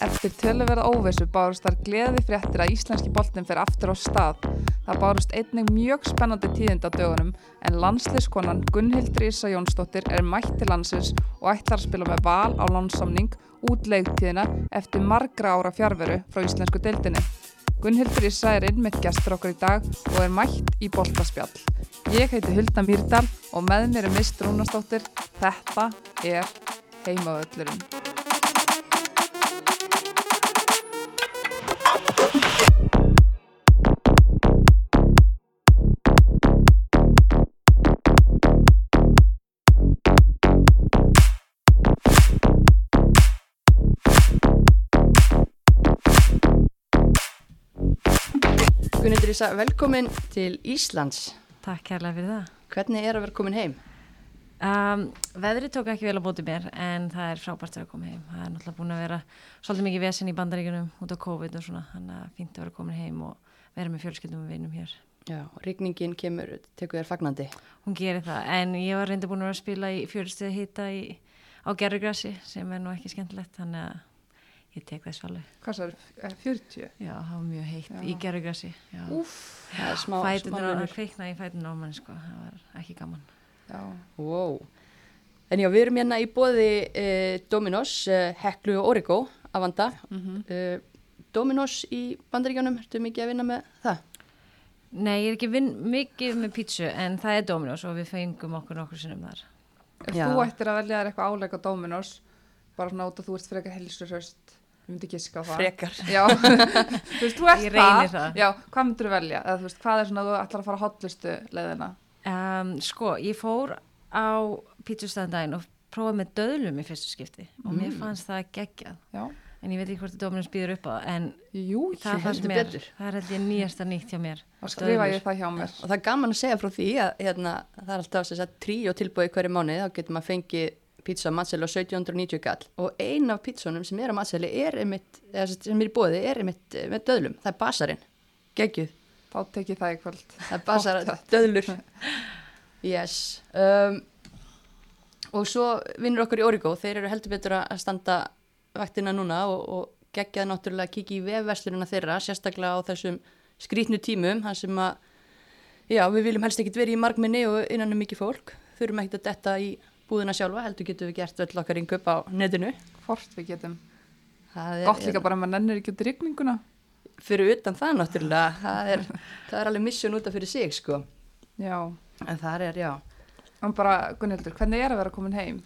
Eftir töluverða óvissu bárust þar gleði fréttir að íslenski boltin fer aftur á stað. Það bárust einnig mjög spennandi tíðind á dögunum en landsliðskonan Gunnhildur Ísa Jónsdóttir er mætt til landsins og ætlar að spila með val á lánsamning út leiktíðina eftir margra ára fjárveru frá íslensku deildinni. Gunnhildur Ísa er innmitt gestur okkur í dag og er mætt í boltaspjall. Ég heiti Hulda Mýrdal og með mér er Mist Rúnastóttir. Þetta er heimavöllurinn. Gunnildur Ísa, velkomin til Íslands. Takk kærlega fyrir það. Hvernig er að vera komin heim? Um, veðrið tók ekki vel að bóti mér en það er frábært að koma heim. Það er náttúrulega búin að vera svolítið mikið vesen í bandaríkunum út á COVID og svona. Þannig að fínt að vera komin heim og vera með fjölskyldum og vinum hér. Já, rigningin kemur, tekur þér fagnandi. Hún gerir það en ég var reynda búin að vera að spila í fjölustuði hýta á gerrugrassi sem er nú ekki skemmtilegt þannig að ég tek þess alveg. Hvað svo er 40? Já, það var mjög heitt Já. í er smá Fætunar að lunur. kveikna í fætunar á manni sko. Það var ekki gaman. já. Wow. En já, við erum hérna í bóði uh, Dominos, uh, Heklu og Origo að vanda. Mm Uh, Dominos í bandaríkjónum, ertu mikið að vinna með það? Nei, ég er ekki vinn mikið með pítsu en það er Dominos og við fengum okkur nokkur sinnum þar. Ef Já. þú ættir að velja þér eitthvað áleik á Dominos, bara svona út að þú ert frekar helsurhöst, ég myndi giska á það. Frekar. Já, þú veist, þú ert Ég reyni það. það. Já, hvað myndir þú velja? Eða þú veist, hvað er svona að þú ætlar að fara að hotlustu leiðina? Um, sko, ég fór á pítsustæðandaginn og prófaði með döðlum í fyrstu skipti og mér Mm. fannst það geggjað. Já, En ég veit ekki hvort að Dominos býður upp á það en jú, það fannst mér, betur. það er held ég nýjasta nýtt hjá mér. þá skrifa ég það hjá mér. Og það er gaman að segja frá því að hérna, það er alltaf þess að trí og tilbúið hverju mánuði, þá getur maður fengið pizza matseli á 1790 kall og ein af pizzunum sem er á matseli er einmitt, eða sem er í bóði er einmitt eh, með döðlum, það er basarinn. Geggjuð, Þá tek ég það í kvöld. það er basar döðlur. Yes. Um, og svo vinnur okkur í Origo, þeir eru heldur betur að standa vaktina núna og, og geggjað náttúrulega að kíkja í vefverslunina þeirra, sérstaklega á þessum skrítnu tímum, þar sem að Já, við viljum helst ekkert verið í margminni og innan um mikið fólk. Þurfum ekkert að detta í búðina sjálfa, heldur getum við gert öll okkar yngup á netinu. Hvort við getum. Gott líka bara að maður nennir ekki út í rigninguna. Fyrir utan það náttúrulega, það er, það er alveg mission út af fyrir sig, sko. Já, En það er, já, en bara, Gunnhildur, hvernig er að vera komin heim?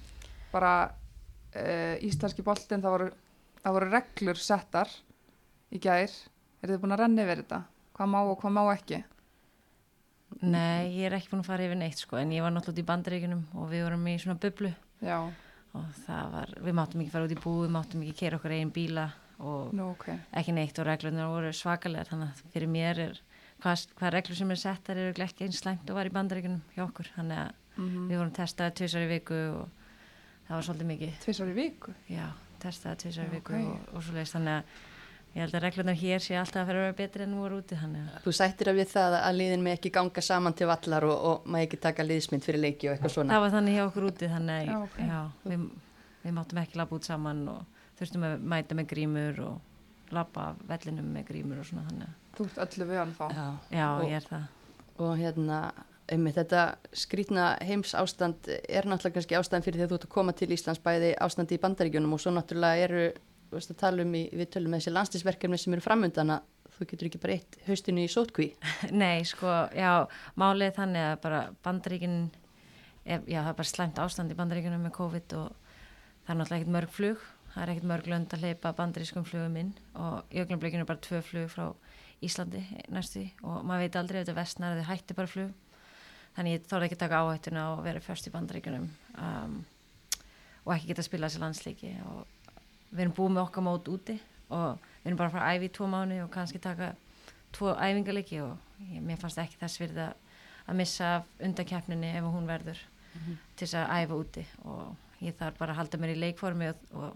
Bara uh, íslenski boltinn, það voru, það voru reglur settar í gær. Er þið búin að renna yfir þetta? Hvað má og hvað má ekki? Nei, ég er ekki búin að fara yfir neitt sko en ég var náttúrulega út í bandaríkunum og við vorum í svona bublu Já, og það var, við máttum ekki fara út í búi, við máttum ekki keira okkur eigin bíla og nú ok. ekki neitt og reglunar voru svakalegar þannig að fyrir mér er hvað, hvað reglur sem er settar eru örugglega ekki eins slæmt og var í bandaríkunum hjá okkur þannig að Mm við vorum testaði tvisar í viku og það var svolítið mikið Tvisar í viku? já, testaði tvisar í viku Ok. og, og svo leiðist þannig að ég held að reglunar hér sé alltaf að vera betri en nú voru úti þannig að þú sættir að við það að liðin með ekki ganga saman til vallar og, og maður ekki taka liðsmynd fyrir leiki og eitthvað svona. það var þannig hjá okkur úti þannig að Já, já, ok. við, við máttum ekki labba út saman og þurftum að mæta með grímur og labba vellinum með grímur og svona þannig að Þú ert öllu við hann þá. Já, já, Og- ég er það og hérna, einmitt þetta skrítna heims ástand er náttúrulega kannski ástæðan fyrir því að þú ert að koma til Íslands bæði ástandi í bandaríkjunum og svo náttúrulega eru, veist að tala um í, við tölum með þessi landslýsverkefni sem eru framöndan að þú getur ekki bara eitt haustinu í sótkví. Nei, sko, já, málið er þannig að bara bandaríkin, er, já, það er bara slæmt ástand í bandaríkinum með COVID og það er náttúrulega ekkert mörg flug, það er ekkert mörg lönd að hleypa bandarískum flugum inn og í augnablikinu er bara tvö flug frá Íslandi næstu og maður veit aldrei ef þetta vestnar að þið hætti bara flug. Þannig ég þorði ekki taka áhættuna og vera först í bandaríkunum um, og ekki geta að spila þessi landsleiki og við erum búið með okkar mót úti og við erum bara að fara að æfi í tvo mánu og kannski taka tvo æfingarleiki og ég, mér fannst ekki þess það að missa af undankeppninni ef hún verður til þess að æfa úti og ég þarf bara að halda mér í leikformi og, og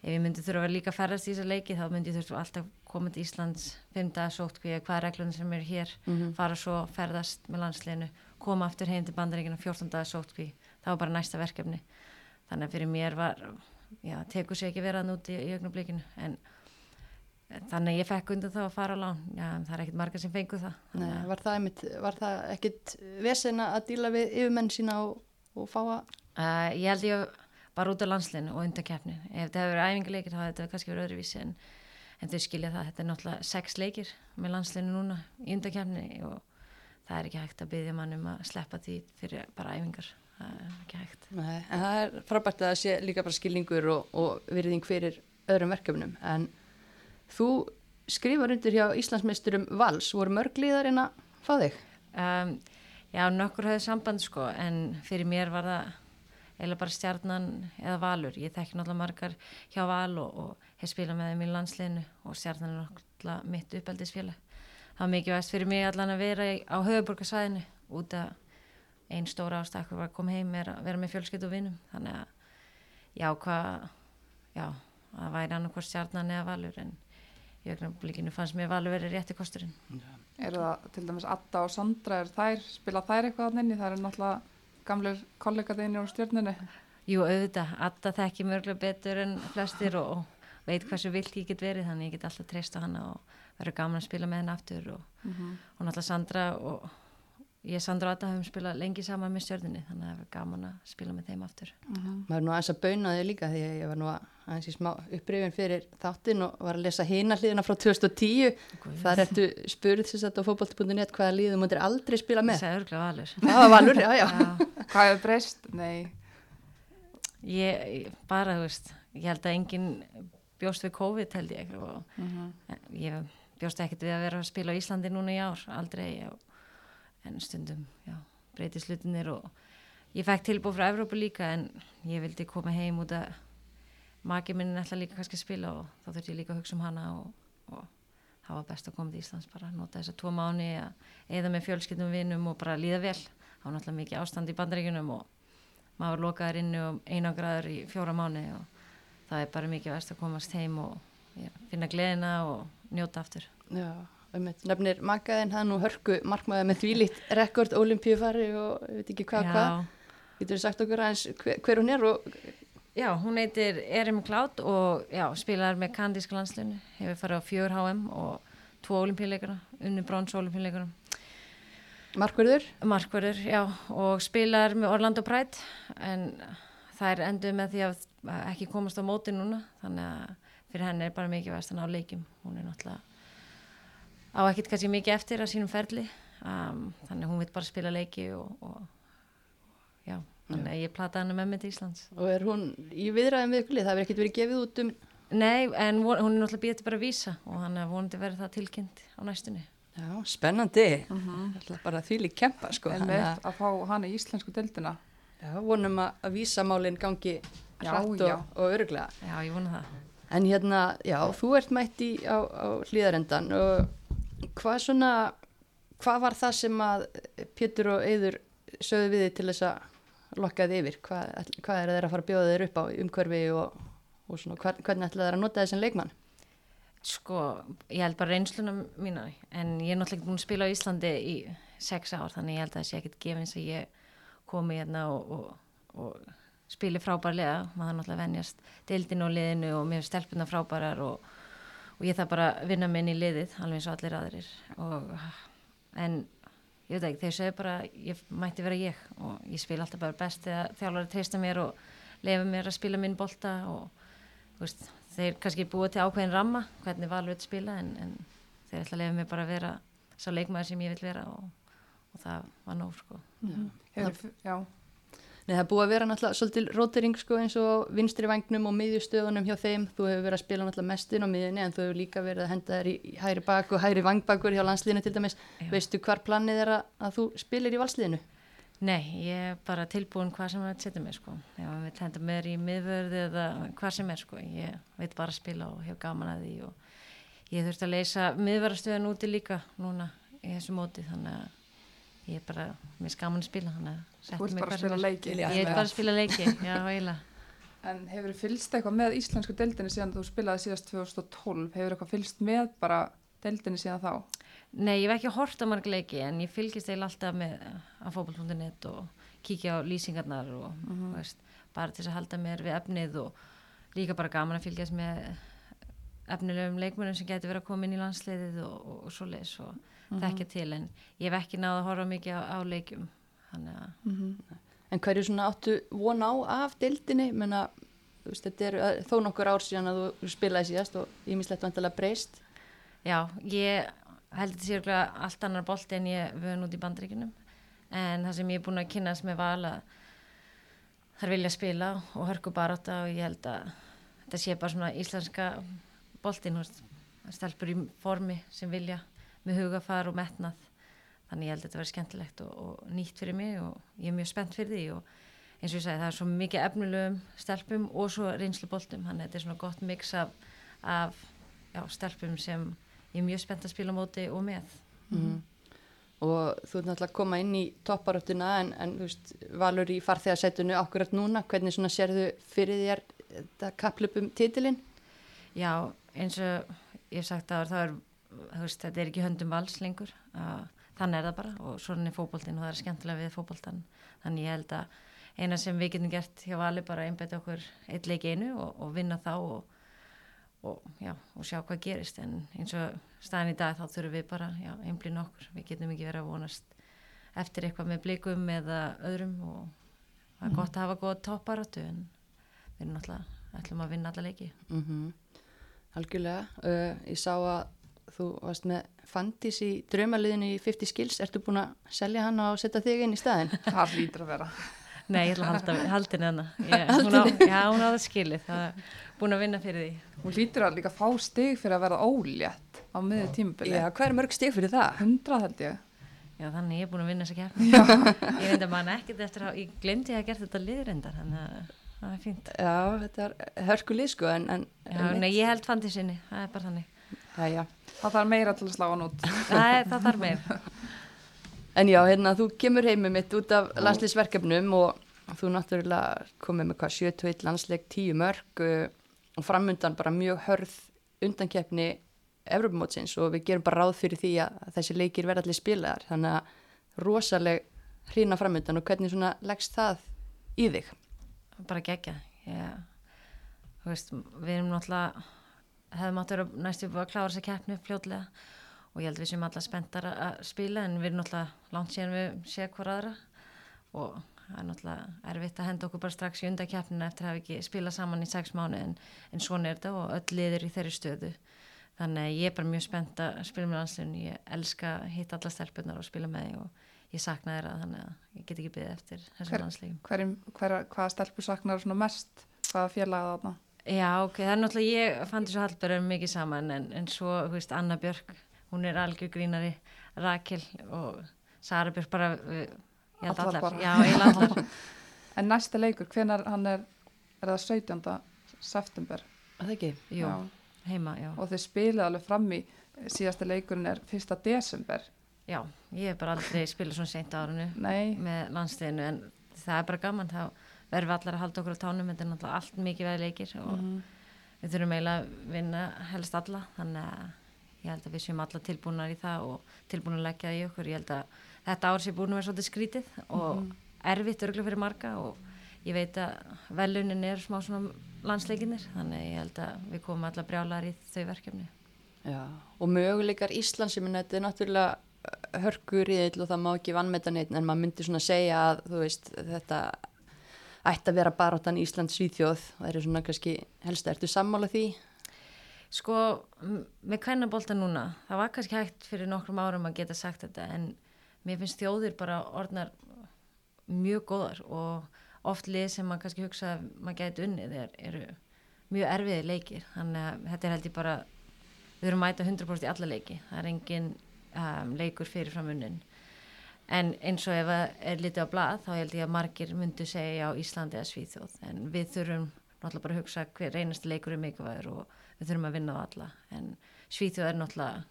ef ég myndi þurfa að vera líka ferðast í þessa leiki þá myndi ég þurfa alltaf koma til Íslands fimm dagar sótt hvað er reglunum sem eru hér Mhm. fara svo ferðast með landsliðinu koma aftur heim til bandaríkina 14 dagar sótt það var bara næsta verkefni þannig að fyrir mér var já, tekur sér ekki verað núti í, í augnablikinu en þannig að ég fekk undan þá að fara á lán já, það er ekkit margar sem fengu það Nei, var það, einmitt, var það ekkit vesena að díla við yfirmenn sína og, og fá að Uh, ég held ég bara út á landslinu og undan keppni. Ef þetta hefur verið æfingarleikir þá hefði þetta kannski verið öðruvísi en, en þau skilja það. Þetta er náttúrulega sex leikir með landslinu núna í undan keppni og það er ekki hægt að byggja mann um að sleppa því fyrir bara æfingar. Það er ekki hægt. Nei, en það er frábært að það sé líka bara skilningur og, og virðing fyrir öðrum verkefnum en þú skrifar undir hjá Íslandsmeisturum Vals, voru mörg liðar en að fá þig? Um, já, nokkur hefði samband sko en fyrir mér var það eiginlega bara stjarnan eða valur. Ég þekki náttúrulega margar hjá val og, og hef spilað með þeim í landsliðinu og stjarnan er náttúrulega mitt uppeldisfélag. Það var mikið væst fyrir mig allan að vera á höfuborgarsvæðinu út að einn stóra ástakkur var að koma heim er að vera með fjölskyld og vinum. Þannig að já, hvað, já, það væri annarkvært stjarnan eða valur en í augnablikinu fannst mér valur verið rétti kosturinn. Er það til dæmis Adda og Sandra, er þær, spila þær eitthvað þannig? Það er náttúrulega gamlir kollegaðinir á stjórnunni. Jú, auðvitað, Adda þekki mörgulega betur en flestir og, og veit hversu vilt ég get verið þannig ég get alltaf treyst á hana og verður gaman að spila með henni aftur og, og náttúrulega Sandra og ég Sandra og Adda höfum spilað lengi saman með stjórnunni þannig að það verður gaman að spila með þeim aftur. Maður er nú aðeins að bauna þig líka því að ég var nú aðeins í smá upprifin fyrir þáttinn og var að lesa hina hliðina frá 2010 Guð. þar ertu spurð þess að á fótbolti.net hvaða liðum múndir aldrei spila Það með það var valur, já já. Já, Hvað hefur breyst? Nei. ég, ég- bara, þú veist, ég held að enginn bjóst við COVID held ég. Og ég bjóst ekkert við að vera að spila á Íslandi núna í ár, aldrei. og, en stundum, já, breytist hlutinir og ég fekk tilbúið frá Evrópu líka en ég vildi koma heim út að maki minn ætla líka kannski að spila og þá þurfti ég líka að hugsa um hana og, og það var best að koma til Íslands bara nota þessa tvo mánu að eða með fjölskyldum vinum og bara líða vel. Þá var náttúrulega mikið ástand í bandaríkunum og maður lokaður inni og einangraður í fjóra mánu og það er bara mikið best að komast heim og já, finna gleðina og njóta aftur. Já, einmitt, nefnir makaðin það er nú hörku markmaði með þvílíkt rekord olimpíufari og ég veit ekki hvað hvað getur þú sagt okkur aðeins hver, hver hún er og Já, hún heitir Erim Cloud og já, spilar með kandíska landslunni, hefur farið á fjör HM og tvo olimpíuleikana, unni brons olimpíuleikana. markverður Markverður, já, og spilar með Orlando Pride en það er endur með því að ekki komast á móti núna, þannig að fyrir henni er bara mikið vestan á leikjum. Hún er náttúrulega á ekkert kannski mikið eftir að sínum ferli, um, þannig að hún vil bara spila leiki og, og já, þannig að ég plataði henni með mig til Íslands. og er hún í viðræðum við ykkur lið, það hefur ekkert verið gefið út um Nei, en hún er náttúrulega býðið bara að vísa og hann er vonandi verið það tilkynnt á næstunni. Já, spennandi Það er bara þvílík kempa sko En með að- að fá hana í íslensku deildina. Já, vonum að, að vísamálinn gangi Já, hratt og, og öruglega Já, ég vona það. En hérna, já, þú ert mætt í á, á hlýðarendan og hvað svona, hvað var það sem að Pétur og Eyður sögðu við þig til þess að lokka þið yfir? Hvað, hvað er þeir að fara að bjóða þeir upp á umhverfi og, og svona, hvern, hvernig ætla þeir að nota þessan leikmann? Sko, ég held bara reynsluna mína en ég er náttúrulega ekki búin að spila á Íslandi í sex ár þannig ég held að það sé ekkert gefins að ég komi hérna og, og, og spili frábærlega maður náttúrulega venjast deildinu og liðinu og mér er stelpuna frábærar og, og ég þarf bara vinna minn í liðið alveg eins og allir aðrir. Og, en ég veit ekki, þeir segja bara ég mætti vera ég. Og ég spila alltaf bara best þegar þjálfari treysta mér og lefa mér að spila minn bolta. Og veist, þeir kannski búið til ákveðin ramma hvernig valur þetta spila en, en þeir ætla að lefa mér bara að vera sá leikmaður sem ég vil vera. Og, og það var nóg sko. Hefur, já, Nei, það er búið að vera náttúrulega svolítil rótering sko eins og vinstri vangnum og miðjustöðunum hjá þeim. Þú hefur verið að spila náttúrulega mest inn á miðjunni en þú hefur líka verið að henda þér í hægri bak og hægri vangbakur hjá landslíðinu til dæmis. Já. Veistu hvar planið er að, að þú spilir í valsliðinu? Nei, ég er bara tilbúin hvað sem það setja mig sko. Hann vil henda mér í miðvörði eða hvað sem er sko. Ég veit bara að spila og hef gaman að því og ég þurfti að leysa miðvörðastöðan úti líka núna í þessu móti þannig að ég er bara, mér er gaman að spila að þú ert bara að spila er. leiki. Ég veit bara að spila leiki, já, eiginlega. En hefur fylgst eitthvað með íslensku deildinni síðan þú spilaði síðast 2012? Hefur eitthvað fylgst með bara deildinni síðan þá? Nei, ég hef ekki hort á marg leiki en ég fylgist eil alltaf með að fókbal.net og kíkja á lýsingarnar og veist, bara til að halda mér við efnið og líka bara gaman að fylgjast með efnilegum leikmörnum sem getur verið að koma inn í landsliðið og, og, og svo leis og Mhm. þekkja til en ég hef ekki náða að horfa mikið á, á leikjum þannig að Mhm. En hverju svona áttu von á af deildinni? Menna, veist, þetta er þó nokkur ár síðan að þú spilaði síðast og ég mislegt vantilega breyst. Já, ég held þetta sér örugglega allt annar bolti en ég vöðun út í bandreikinum en það sem ég er búin að kynast með val að þær vilja spila og hörku barátta og ég held að þetta sé bara svona íslenska boltin, stelpur í formi sem vilja með hugafar og metnað þannig ég held að þetta verði skemmtilegt og, og nýtt fyrir mig og ég er mjög spennt fyrir því og eins og ég sagði það er svo mikið efnilegum stelpum og svo reynslu boltum þannig að þetta er svona gott mix af, af já, stelpum sem ég er mjög spennt að spila móti og með Mm. Og þú ert náttúrulega að koma inn í topparöttuna en, en þú veist, valur í farþegarsætunu akkurat núna. Hvernig svona sérðu fyrir þér þetta kaplupum titilinn? Já, eins og ég hef sagt að það er, þú veist, þetta er ekki höndum vals lengur, þannig er það bara og svona er fótboltinn og það er skemmtilega við fótboltan, þannig ég held að eina sem við getum gert hjá vali bara einbæti okkur eitt leik einu og, og vinna þá og, og, já, og sjá hvað gerist. En eins og staðin í dag þá þurfum við bara, einblín okkur, við getum ekki verið að vonast eftir eitthvað með blikum eða öðrum og það er gott að hafa góða topparáttu en við erum náttúrulega ætlum að vinna alla leiki. Mm Algjörlega. Uh, ég sá að þú varst með Fandís í draumaliðinu í 50 skills. Ertu búin að selja hann og setja þig inn í staðin? Það hlýtur að vera. Nei, ég ætla að halda, henni hana. Já, hún á það skilið. Það er búin að vinna fyrir því. Hún hlýtur að líka fá stig fyrir að vera ólétt á miður tímabili. Já, hvað er mörg stig fyrir það? 100 held ég. Já, þannig ég er búin að vinna þessa keppni. Ég reyndi að manna ekkert eftir að, ég glemdi að gert þetta liðrendar, þannig að það er fínt. Já, þetta er hörkulið sko en, en Já, nei, ég held fandi sinni, það er bara þannig. Já, já. Það þarf meira til að slá hann út. Er, það þarf meir. En já, hérna, þú kemur heimið mitt út af landslýsverkefnum og þú náttúrulega komið með hvað 71 landsleik 10 mörg uh, og framundan bara mjög hörð undankeppni Evropamótsins og við gerum bara ráð fyrir því að þessi leikir verða allir spilaðar þannig að rosaleg hrína framundan og hvernig svona leggst það í þig? Bara gegja. Ég, þú veist, við erum náttúrulega, hefðum átt að vera næstu búið að klára þessa keppni fljótlega. Og ég held við sem alla spenntar að- spila en við erum náttúrulega langt síðan við séð hver aðra. Og það er náttúrulega erfitt að henda okkur bara strax í undakeppnina eftir að hafa ekki spilað saman í sex mánu en, en svona er þetta og öll liður í þeirri stöðu. Þannig að ég er bara mjög spennt að spila með landsliðinu, ég elska að hitta alla stelpunar og spila með því og ég sakna þeirra þannig að ég get ekki byggðið eftir þessum hver, hvaða stelpur saknar svona mest? Hvaða félagið þarna? Já, ok, það er náttúrulega, ég fann þessu Hallberg mikið saman en, en svo, þú veist, Anna Björk, hún er algjör grínari, Rakel og Sara Björk bara, við, ég held Allar allar, bara. já, eiginlega allar. En næsta leikur, hvenar hann er, er það 17. september? Að það ekki? Jú, Já. heima, já. Og þið spilið alveg fram í síðasta leikurinn er 1. desember. Já, ég hef bara aldrei spilað svona seint á árinu Nei, með landsliðinu en það er bara gaman, þá verðum allar að halda okkur á tánum, þetta er náttúrulega allt mikið veði leikir og Mhm. við þurfum eiginlega að vinna helst alla, þannig að ég held að við séum alla tilbúinar í það og tilbúin að leggja það í okkur, ég held að þetta ár sé búin að vera svolítið skrítið og erfitt örgulega fyrir marga og ég veit að velunin er smá svona landsleikinir, þannig ég held að við komum alla brjálar í þau verkefni. Já, og möguleikar Íslands, ég minna, þetta er náttúrulega hörkur í og það má ekki vannmeta neitt, en maður myndi svona segja að, þú veist, þetta ætti að vera baráttan Íslands Svíþjóð, það eru svona kannski helsta, ertu sammála því? Sko, með kvennabolta núna, það var kannski hægt fyrir nokkrum árum að geta sagt þetta en mér finnst þjóðir bara orðnar mjög góðar og oft lið sem maður kannski hugsa að maður geti unnið er, eru mjög erfiði leikir. Þannig að þetta er held ég bara við að mæta 100% í alla leiki. Það er engin um, leikur fyrir fram unnin en eins og ef það er litið á blað þá held ég að margir myndu segja á Íslandi eða Svíþjóð. En við þurfum náttúrulega bara að hugsa hver reynasti leikur er mikilvægur og við þurfum að vinna á alla. En Svíþjóð er náttúrulega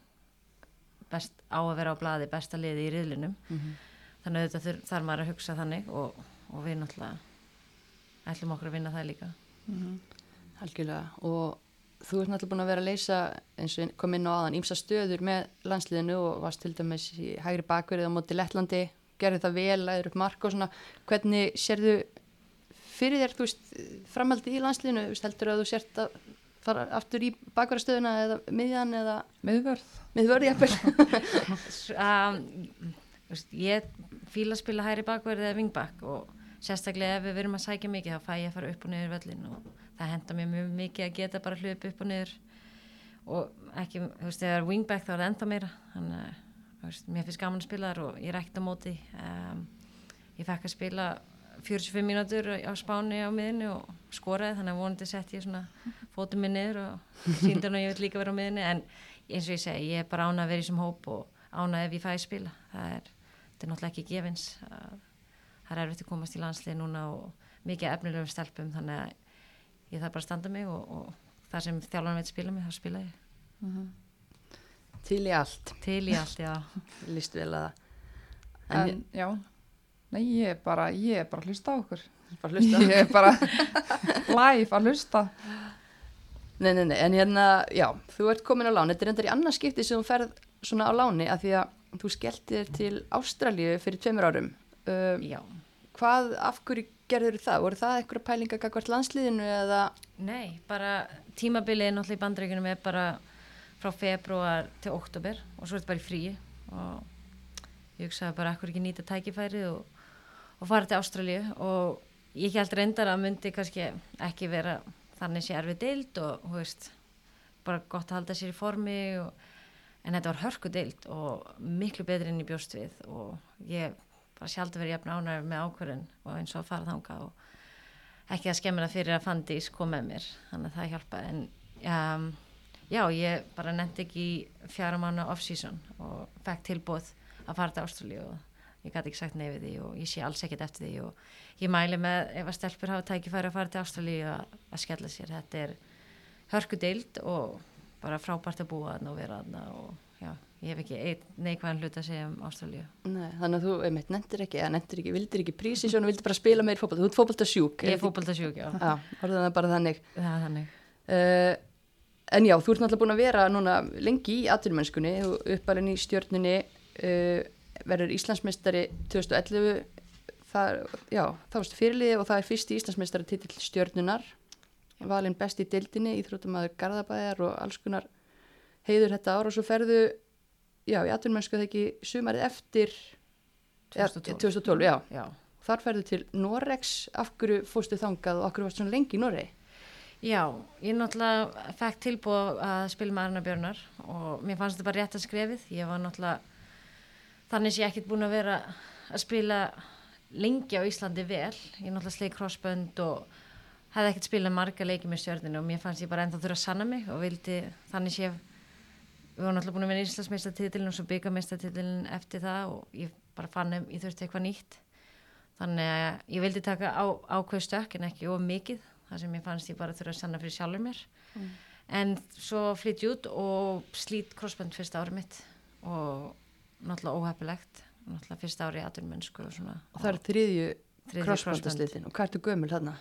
best á að vera á blaði besta liði í riðlinum. Þannig að þetta þarf maður að hugsa þannig og, og við náttúrulega ætlum okkur að vinna það líka. Algjörlega, og þú ert náttúrulega búin að vera að leysa, eins og kom inn á aðan, ímsa stöður með landsliðinu og varst til dæmis í hægri bakverið á móti Lettlandi, gerði það vel, læður upp mark og svona, hvernig sérðu fyrir þér, þú veist, framaldi í landsliðinu, heldur að þú sért að fara aftur í bakverðastöðuna eða miðjan eða Miðvörð. miðvörði jafnvel? um, ég fíla að spila hæri bakverði eða vingbak og sérstaklega ef við verum að sækja mikið þá fæ ég að fara upp og niður völlin og það henda mér mjög mikið að geta bara hljöp upp og niður. Og ekki, þú veist, þegar wingback þá er það enda meira. Þannig að, þú veist, mér finnst gaman að spila þar og ég er ekkert á móti. Um, ég fekk að spila 45 mínútur á spáni á miðinu og skoraði þannig að vonandi sett ég svona fótum minn niður og síndan og ég vil líka vera á miðinu en eins og ég segi, ég er bara ánað að vera í þessum hóp og ánað ef ég fæði spila. Það er, þetta er náttúrulega ekki gefins það er erfitt að komast í landslið núna og mikið efnilegum stelpum þannig að ég þarf bara að standa mig og, og það sem þjálfarnar veit spila mig, þá spila ég Mm -hmm. Til í allt, til í allt, já líst vel að En, En, já, nei, ég er bara, ég er bara að hlusta á okkur. bara hlusta. Ég er bara live að hlusta. Nei, nei, nei, en hérna, já, þú ert komin á láni, þetta er endar í annars skipti sem þú ferð svona á láni af því að þú skelltir til Ástralíu fyrir tveimur árum. Uh, já, hvað, af hverju gerður það? Voru það einhverja pælinga gagvart landsliðinu eða? nei, bara tímabilið náttúrulega í bandreikunum er bara frá februar til oktober og svo er þetta bara í fríi og ég hugsaði bara ekkur ekki nýta tækifærið og, og fara til Ástralíu og ég held reyndar að myndi kannski ekki vera þannig sé erfið deild og þú veist, bara gott að halda sér í formi og, en þetta var hörku deild og miklu betri enn í bjóst við og ég bara sjálf vera jafn ánægur með ákvörðin og eins og að fara þanga og ekki að skemmina fyrir að Fandís kom með mér þannig að það hjálpa en um, já, ég bara nefndi ekki fjara mánu off-season og fekk tilbúð að fara til Ástralíu og ég gæti ekki sagt nefið því og ég sé alls ekkert eftir því og ég mæli með ef að stelpur hafa tækifæri að fara til Ástralíu að, að skella sér, þetta er hörku deild og bara frábært að búa þarna og vera þarna og já, ég hef ekki neikvæðan hlut að segja um Ástralíu. Nei, þannig að þú, einmitt, nefndir ekki, eða nefndir ekki, vildir ekki prísi svo, vildir bara spila meir fótbolta, þú ert fótboltasjúk. Ég er fótboltasjúk, já, Já, orðan það bara þannig. það er þannig. Uh, en já, þú ert náttúrulega búin að vera núna lengi í atvinnumennskunni, þú uppalinn í stjórnunni, uh, verður Íslandsmeistari 2011, það, já, það varst fyrirliði og það er fyrsti Íslandsmeistari titill stjórnunar, valinn best í deildinni, íþróttumæður Garðabæðar og alls konar heiður þetta ár. Og svo ferðu, já, í atvinnumennsku það ekki sumarið eftir 2012. Ja, 2012, já. Já, Þar ferðu til Norex, af hverju fórstu þangað og af hverju varst svona lengi í Noregi? Já, ég náttúrulega fekk tilbúið að spila með Arna Björnar og mér fannst þetta bara rétt að skrefið. Ég var náttúrulega, þannig sé ég ekkert búin að vera að spila lengi á Íslandi vel. Ég náttúrulega sleik crossbönd og hefði ekkert spilað marga leiki með stjörninu og mér fannst ég bara ennþá þurfa að sanna mig og vildi, þannig sé við varum náttúrulega búin að vera Íslandsmeistartitilin og svo byggameistartitilin eftir það og ég bara fann um, ég þurfti eitthvað nýtt. Þannig að ég vildi taka á, ákveð stökk en ekki of mikið það sem ég fannst ég bara þurfa að sanna fyrir sjálfur mér en svo flytt ég út og slít crossband fyrsta árið mitt og náttúrulega óhefilegt náttúrulega fyrsta árið aðurinn mennsku og Og það er þriðju þriðju crossbandaslitin og hvað ertu gömul þarna?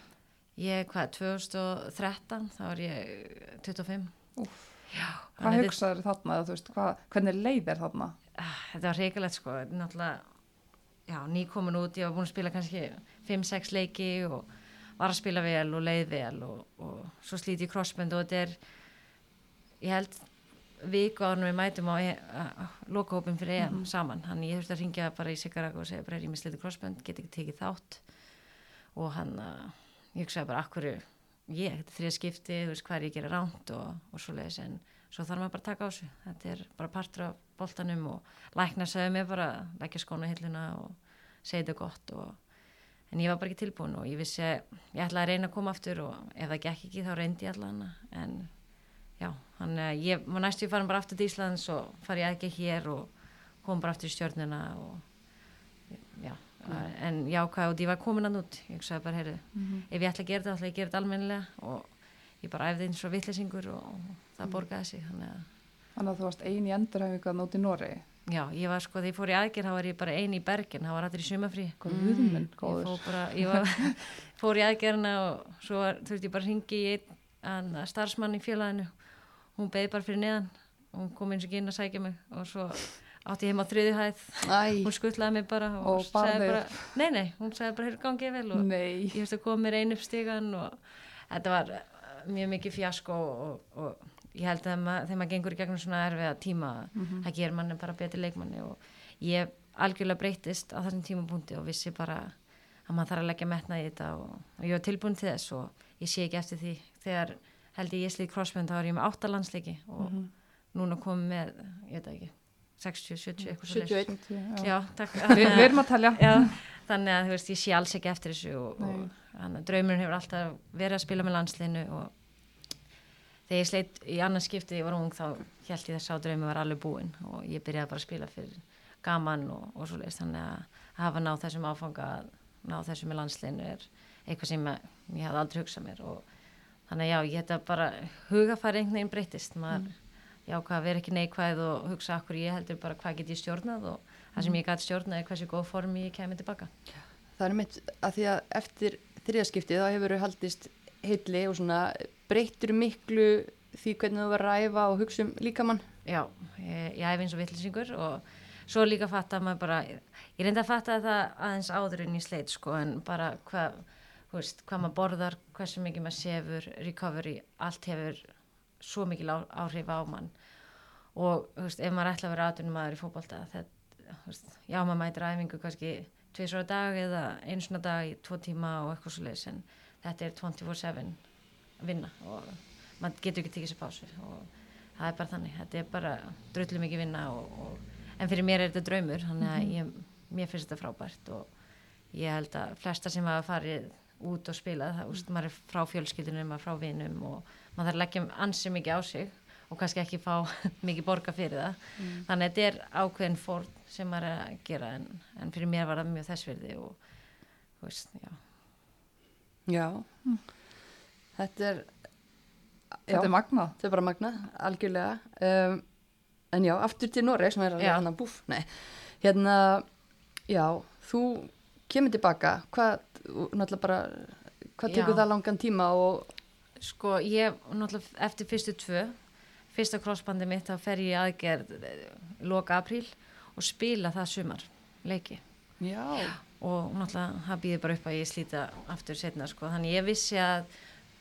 ég, hvað, 2013 þá var ég 25 Úff. Já, Hvað hugsaður þarna, eða þú veist, hvað, hvernig leið er þarna? þetta, þetta var reykilegt sko. Náttúrulega, já, nýkomin út ég var búin að spila kannski 5-6 leiki og var að spila vel og leið vel og, og svo slíti ég crossband og þetta er ég held viku en við mætum á e lokahópin fyrir EM saman. Hann ég þurfti að ringja bara í Sigarak og segja bara er ég með slítið crossband, get ekki tekið þátt. Og hann uh, ég hugsaði bara akkur ég, þetta er þrija skipti, þú veist hvað er ég að gera ránt og, og svo leiðis en svo þarf maður bara að taka á þessu. Þetta er bara partur af boltanum og lækna sagði mér bara leggja skóna hilluna og segja þetta gott og en ég var bara ekki tilbúin og ég vissi að ég ætlaði að reyna að koma aftur og ef það gekk ekki þá reyndi ég allan en já, hann ég var næstu ég farin bara aftur til Íslands og fari ég ekki hér og kom bara aftur í stjórnina og já, en já, hvað og ég var komin að nút, ég sagði bara, heyrðu ef ég ætla að gera þetta, ætla ég að gera þetta almennilega og ég bara æfði eins og vittlesingur og það borgaði sig þannig að Þannig að þú varst eini endurhæfingu að nóti Noregi. Já, ég var sko, þegar ég fór í aðgerð, þá var ég bara eini í Bergen, þá var allir í sumafrí. Mm. Ég fór bara, ég var, fór í aðgerðina og svo var, þurfti ég bara ringi í einn starfsmann í félaginu. Hún beði bara fyrir neðan og hún kom eins og inn að sækja mig og svo átti ég heim á þriði hæð. Hún skuttlaði mig bara og, Og sagði bara, nei nei, hún sagði bara, hér gangið vel og Nei. ég veist að koma mér einu upp stígan og þetta var uh, mjög mikið fjasko og, og ég held að maður, þegar maður gengur í gegnum svona erfiða tíma það ger manni bara betri leikmanni og ég algjörlega breytist á þessum tímapunkti og vissi bara að maður þarf að leggja metna í þetta og, og ég var tilbúin til þess og ég sé ekki eftir því. Þegar held ég ég slið crossbund þá er ég með átta landsleiki og núna komið með, ég veit ekki 60, 70, eitthvað svo 71 Já. Já, takk. Vi, við erum að talja. Já, þannig að þú veist, ég sé alls ekki eftir þessu og, og að draumurinn hefur alltaf verið að spila með landslinu og þegar ég sleitt í annars skiptið ég var ung þá held ég þess að draumi var alveg búinn og ég byrjaði bara að spila fyrir gaman og, og svo leiðist þannig að hafa náð þessum áfanga að ná þessu með landslinu er eitthvað sem ég, ég hafði aldrei hugsað mér og þannig að já, ég þetta bara hugafæri einhvern veginn breytist maður já, hvað vera ekki neikvæð og hugsa akkur ég heldur bara hvað get ég stjórnað og það sem ég gæti stjórnað er hversu góð form ég kemur tilbaka. Það er mitt að því að eftir þriðaskiptið þá hefur haldist heilli og svona breyttur miklu því hvernig þú verður að ræfa og hugsa um líkamann. Já, ég, ég æfi eins og vittlisingur og svo líka fatta maður bara, ég reyndi að fatta það aðeins áður en ég sleit sko en bara hvað, þú veist, hvað maður borðar, hversu mikið maður sefur, recovery, allt hefur svo mikil á, áhrif á mann og þú veist, ef maður ætla að vera aðtunum maður í þú veist, já maður mætir æfingu kannski tvisar á dag eða einu svona dag í tvo tíma og eitthvað svo leiðis en þetta er 24-7 vinna og maður getur ekki tekið sér pásu og það er bara þannig, þetta er bara drullu mikið vinna og, og, en fyrir mér er þetta draumur þannig að ég, mér finnst þetta frábært og ég held að flesta sem hafa farið út og spilað, það, úst, maður er frá fjölskyldunum, maður er frá vinum og maður þarf að leggja ansi mikið á sig og kannski ekki fá mikið borga fyrir það. Þannig að þetta er ákveðin fórn sem maður er að gera en, en fyrir mér var það mjög þessverði og þú veist, já. Já. Þetta er Þetta er magnað. þetta er bara magnað, algjörlega. Um, en já, aftur til Noreg sem er Já. að búf, nei. Hérna, já, þú kemur tilbaka, hvað náttúrulega bara, hvað tekur Já. það langan tíma og Sko, ég, náttúrulega, eftir fyrstu tvö, fyrsta crossbandi mitt, þá fer ég aðgerð eh, loka apríl og spila það sumar, leiki. já, Og náttúrulega, það býður bara upp að ég slíta aftur setna, sko. Þannig ég vissi að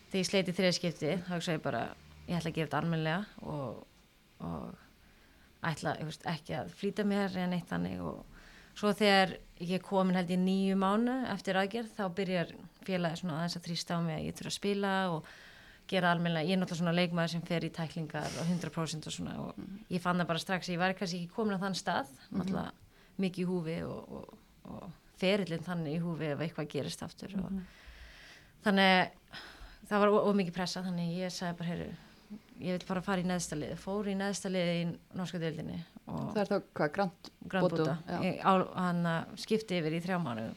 þegar ég sleiti þriðskipti, þá hugsa ég bara, ég ætla að gera þetta almennilega og, og ætla, veist, ekki að flýta mér en eitt þannig og svo þegar ég komin held ég nýju mánu eftir aðgerð, þá byrjar félagi svona aðeins að þrýsta á mig að ég þurfa að spila og gera almennilega, ég er náttúrulega svona leikmaður sem fer í tæklingar og 100% og svona og ég fann það bara strax, ég var kannski ekki komin á þann stað, náttúrulega mikið í húfi og, og, og ferillin þannig í húfi ef eitthvað gerist aftur og þannig það var of mikið pressa, þannig ég sagði bara, heyru, ég vil bara fara í neðsta lið, fór í neðsta lið í norska deildinni og það er þá hvað, grant grannbúta, já. hann að skipti yfir í þrjá mánu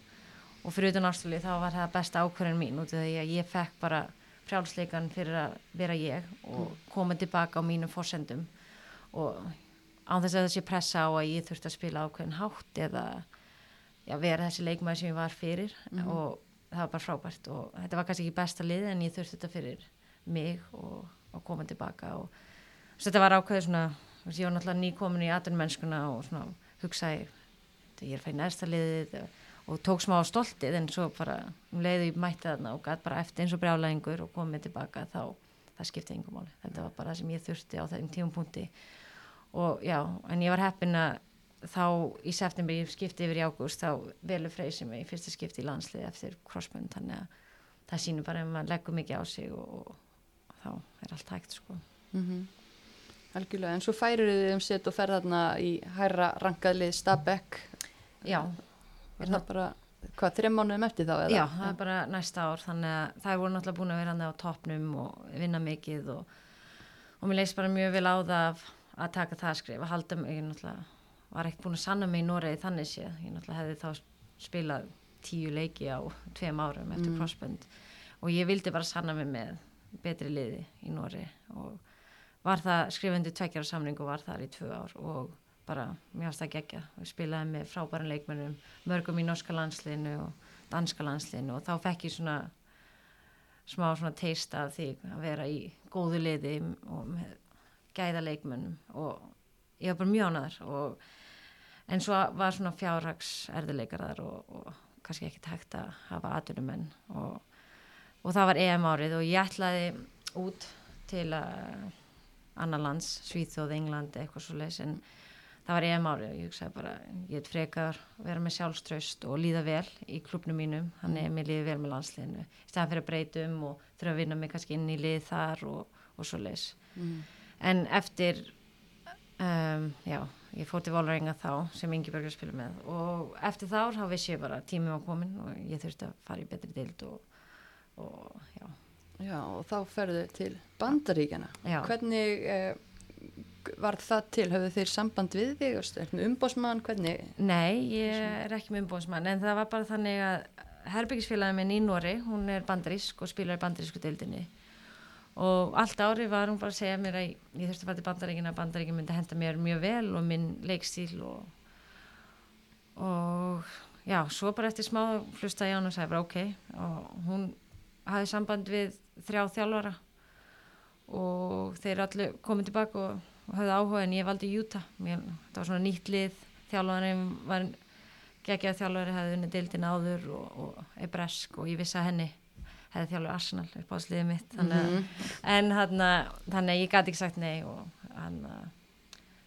og fyrir utan ástralið þá var það besta ákvörðin mín út af því að ég fekk bara frjálsleikan fyrir að vera ég og koma tilbaka á mínum fórsendum og án þess að þessi pressa á að ég þurfti að spila ákveðin hátt eða já, vera þessi leikmaður sem ég var fyrir. Og það var bara frábært og þetta var kannski ekki besta lið en ég þurfti þetta fyrir mig og, og koma tilbaka og þetta var ákveðið svona ég var náttúrulega nýkomin í atvinnmennskuna og svona hugsaði ég er að fæ næsta liðið og tók smá stoltið en svo bara um leiði mætti þarna og gæti bara eftir eins og brjálæðingur og komið tilbaka þá það skipti engum máli, þetta var bara það sem ég þurfti á þeim tímum punkti og já, en ég var heppin að þá í september ég skipti yfir í ágúst þá velur freysi mig í fyrsta skipti í landslið eftir crossbund þannig að það sýnir bara ef maður leggur mikið á sig og, og þá er allt hægt sko. Mm algjörlega, en svo færir þið um set og ferð þarna í hæra rankaðlið Stabæk já, er það bara, hvað, þrejum mánuðum eftir þá? Eða? Já, það er bara næsta ár þannig að það voru náttúrulega búin að vera hann á toppnum og vinna mikið og, og mér leist bara mjög vel á það að, taka það skrif, að halda mig ég náttúrulega var ekkert búin að sanna mig í Noregi þannig sé, ég náttúrulega hefði þá spilað tíu leiki á tveim árum eftir Mm. crossbund og ég vildi bara sanna mig með betri liði í Noregi og var það skrifandi tveggjara samning og var þar í tvö ár og bara, mér varst það gegja og spilaði með frábærum leikmennum mörgum í norska landsliðinu og danska landsliðinu og þá fekk ég svona smá svona teista af því að vera í góðu liði og með gæða leikmennum og ég var bara mjög ánæður og en svo var svona fjárhags erðileikar þar og, og kannski ekki tækt að hafa atvinnumenn og, og það var EM árið og ég ætlaði út til að annar lands, Svíþjóð, England eitthvað svo leiðis en það var EM árið og ég hugsaði bara ég heit frekar vera með sjálfströst og líða vel í klubnum mínum þannig að mér líði vel með landsliðinu í staðan fyrir að breytum og þurfa að vinna mig kannski inn í lið þar og, og svo leiðis Mm. en eftir um, já, ég fór til Volvaringa þá sem Ingi Börgur spila með og eftir þá þá vissi ég bara að tímið var komin og ég þurfti að fara í betri dild og, og já, Já, og þá ferðu til Bandaríkjana. Já. Hvernig eh, var það til? Höfðu þeir samband við þig? Með umbósmann? Hvernig? Nei, ég er ekki með umbóðsmann en það var bara þannig að herbyggisfélagin minn í Nóri, hún er bandarísk og spilar í bandarísku deildinni og allt ári var hún bara að segja mér að ég þurfti að fara til bandaríkina að bandaríkin myndi henda mér mjög vel og minn leikstíl og, og já, svo bara eftir smá hlusta ég á hann og sagði bara ok og hún hafði samband við þrjá þjálfara og þeir allir komið tilbaka og, og höfðu áhuga en ég valdi mér, það var svona nýtt lið þjálfarinn var geggjað þjálfari hefði unnið deildin áður og, og er bresk og ég vissi að henni hefði þjálfur Arsenal upp á sliðið mitt þannig, Mhm. að en þannig að ég gæti ekki sagt nei og hann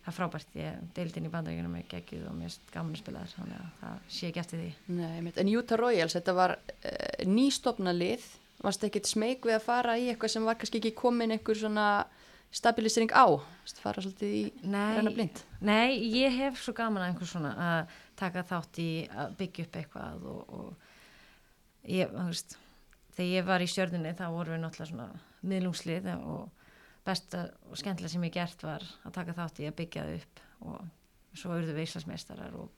það er frábært, ég deildin í bandaríkunum er geggjuð og er gaman að spila þar þannig að það sé ekki eftir því Nei. En Utah Royals, þetta var uh, nýstofna lið. Varst ekkit smeg við að fara í eitthvað sem var kannski ekki komin einhver svona stabilisering á? Fara svolítið í renna Nei, blind? nei, ég hef svo gaman að einhver svona að taka þátt í að byggja upp eitthvað og, og ég, þú veist, þegar ég var í stjörnunni þá vorum við náttúrulega svona miðlungslið og besta og skemmtilega sem ég gert var að taka þátt í að byggja það upp og svo urðu við Íslandsmeistarar og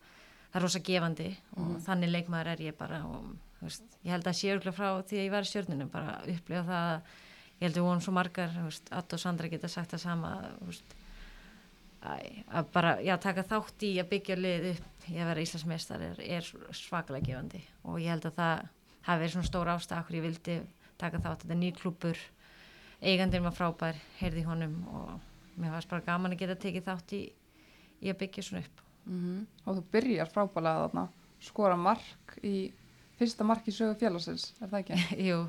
það er rosa gefandi og þannig leikmaður er ég bara og veist, ég held að sé örgulega frá því að ég var í stjörnunni bara að upplifa það að ég held að við vorum svo margar, þú veist, Att og Sandra geta sagt það sama, veist. Æ, að bara, já, taka þátt í að byggja lið upp. Í að vera Íslandsmeistar er, er svakalega gefandi og ég held að það hafi verið svona stór ástæð okkur ég vildi taka þátt, þetta er nýr klúpur eigandinn var frábær, heyrði honum og mér fannst bara gaman að geta tekið þátt í, í að byggja svona upp. Mm og þú byrjar frábælega þarna. Skora mark í fyrsta mark í sögu félagsins, er það ekki? Jú,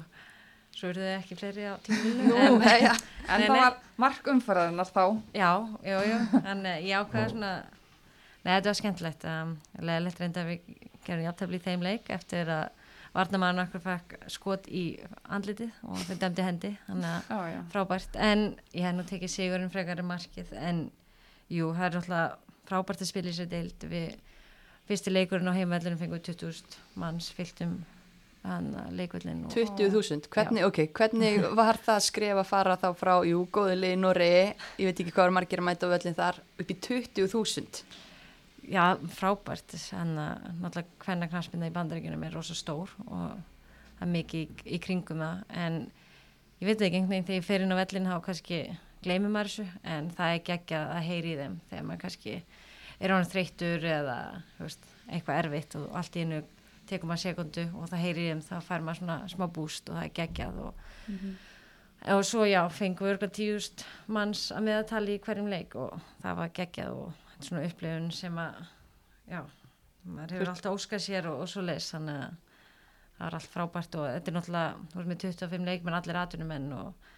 svo eru þau ekki fleiri á tíminu en, ja. En Nei, það nei. var mark umfæraðinnar þá. Já, jú, jú, en eh, ég ákveða svona Nei, þetta var skemmtilegt um, leðilegt reynda að við gerum játtöfli í þeim leik eftir að Varnamaðurinn okkur fekk skot í andlitið og þau dæmdi hendi þannig að Já, já, frábært. En ég hef nú tekið sigurinn frekar í markið en jú, það er alltaf frábært að spila í sér deild. Við fyrsti leikurinn á heimvellinu fengum við 20.000 manns fylltum hann leikvellin og 20.000, hvernig, ok, hvernig var það að skrifa að fara þá frá, jú, góðinlega í Noregi, ég veit ekki hvað var margir að mæta völlin þar, upp í 20.000 Já, frábært. En að náttúrulega hvernig knarspinna í bandaríkjunum er rosa stór og það er mikið í, í kringum það. En ég veit ekki einhvern veginn þegar ég fer inn á vellin þá kannski gleymir maður þessu en það er geggja að heyri í þeim þegar maður kannski er ánum þreyttur eða veist, eitthvað erfitt og allt í einu tekur maður sekundu og það heyri í þeim þá fær maður svona smá búst og það er geggjað og, og svo já, fengum við örgulega tíust manns að meðatali í hverjum leik og það var geggjað og þetta svona upplifun sem að já, maður hefur alltaf óskað sér og, og svo leis þannig að það er allt frábært og þetta er náttúrulega, þú veist með 25 leikmenn allir atvinnumenn og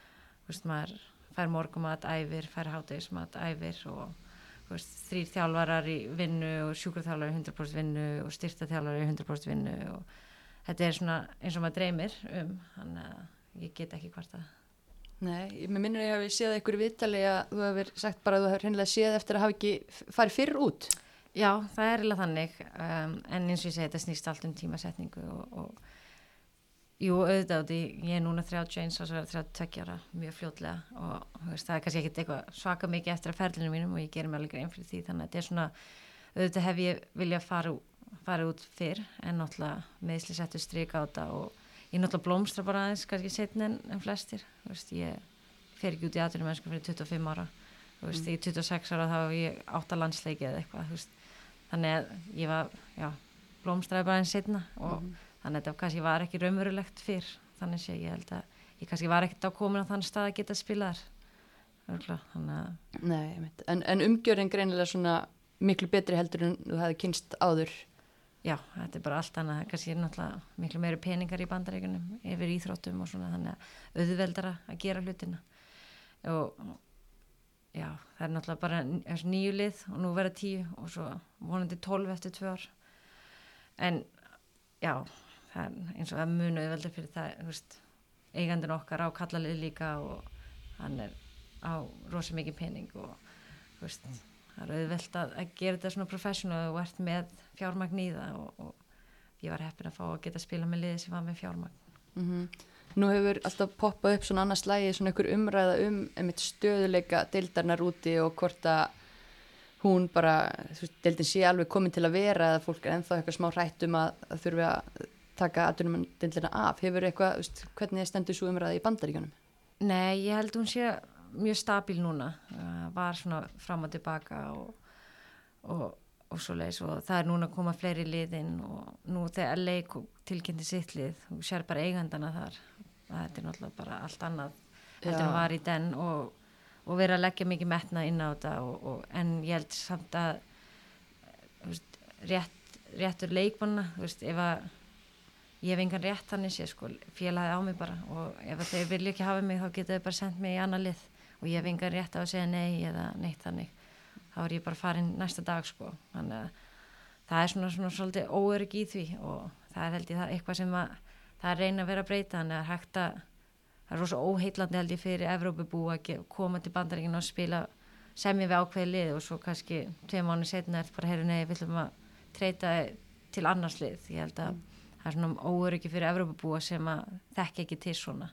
þú veist maður fær morgumat, æfir, fær hátegismat, æfir og veist, þrýr þjálfarar í vinnu og sjúkurþjálfari í 100% vinnu og styrtaþjálfari í 100% vinnu og þetta er svona eins og maður dreymir um, þannig að ég get ekki hvort að Nei, mér minnur ég að við séð eitthvað í viðtali að þú hefur sagt bara að þú hefur hreinlega séð eftir að hafa ekki farið fyrr út. Já, það er eiginlega þannig um, en eins og ég segi, þetta snýst allt um tímasetningu og, og jú, auðvitað, því ég er núna 31 og svo er 32 ára, mjög fljótlega og veist, það er kannski ekkit eitthvað svaka mikið eftir að ferlinu mínum og ég gerir mig alveg grein fyrir því þannig að þetta er svona, auðvitað hef ég vilja fara, fara út fyrr en náttúrulega meðsli settu strik á þetta og ég náttúrulega blómstra bara aðeins kannski setni en, en flestir veist, ég fer ekki út í atvinnum mennsku fyrir 25 ára þú veist, ég er 26 ára þá hef ég átta landsleiki eða eitthvað, þannig að ég var, já, blómstraði bara eins setna og þannig að þetta kannski var ekki raunverulegt fyrr. Þannig sé ég held að ég kannski var ekkert á komin á þann stað að geta spila þar. Örgulega, þannig að Nei, en, en umgjörðin greinilega svona miklu betri heldur en þú hefði kynst áður. Já, þetta er bara allt annað, kannski er náttúrulega miklu meiri peningar í bandaríkunum yfir íþróttum og svona þannig að auðveldara að gera hlutina. Og já, það er náttúrulega bara nýju lið og nú verða tíu og svo vonandi tólf eftir tvö ár. En já, eins og að munu auðveldar fyrir það, veist eigandin okkar á kallalið líka og hann er á rosa mikið pening og veist það er auðvelt að, að gera þetta svona professional og ert með fjármagn í það og, og ég var heppin að fá að geta að spila með liði sem var með fjármagn mm -hmm. Nú hefur alltaf poppað upp svona annars lægi svona einhver umræða um einmitt stöðuleika deildarnar úti og hvort að hún bara, þú veist, deildin sé alveg komin til að vera eða fólk er ennþá eitthvað smá hrætt um að, að þurfi að taka aðdunum deildina af. Hefur eitthvað, þú veist, hvernig stendur svo umræða í bandaríkjunum? Nei, ég held hún sé mjög stabil núna uh, var svona fram og tilbaka og, og, og svo leiðis og það er núna að koma fleiri liðinn og nú þegar leik tilkynnti sitt lið og sér bara eigandana þar þetta er náttúrulega bara allt annað heldur að var í den og, og vera að leggja mikið metna inn á þetta en ég held samt að veist, rétt, réttur leikmanna veist, ef að ég hef engan rétt þannig sé sko, félagi á mig bara og ef þeir vilja ekki hafa mig þá geta þau bara sendt mig í annar lið. Og ég hef engan rétt á að segja nei eða neitt þannig. Þá er ég bara farin næsta dag sko. Þannig að það er svona, svona svolítið óörygg í því og það er held ég það eitthvað sem að það er reyna að vera að breyta. Þannig að hægt að það er rosa óheitlandi held ég fyrir Evrópubú að koma til bandaríkinu og spila semja við ákveði lið og svo kannski tvei mánu setna er bara herru nei við viljum að treyta til annars lið. Ég held að. Það er svona óöryggi fyrir Evrópubúa sem að þekk ekki til svona.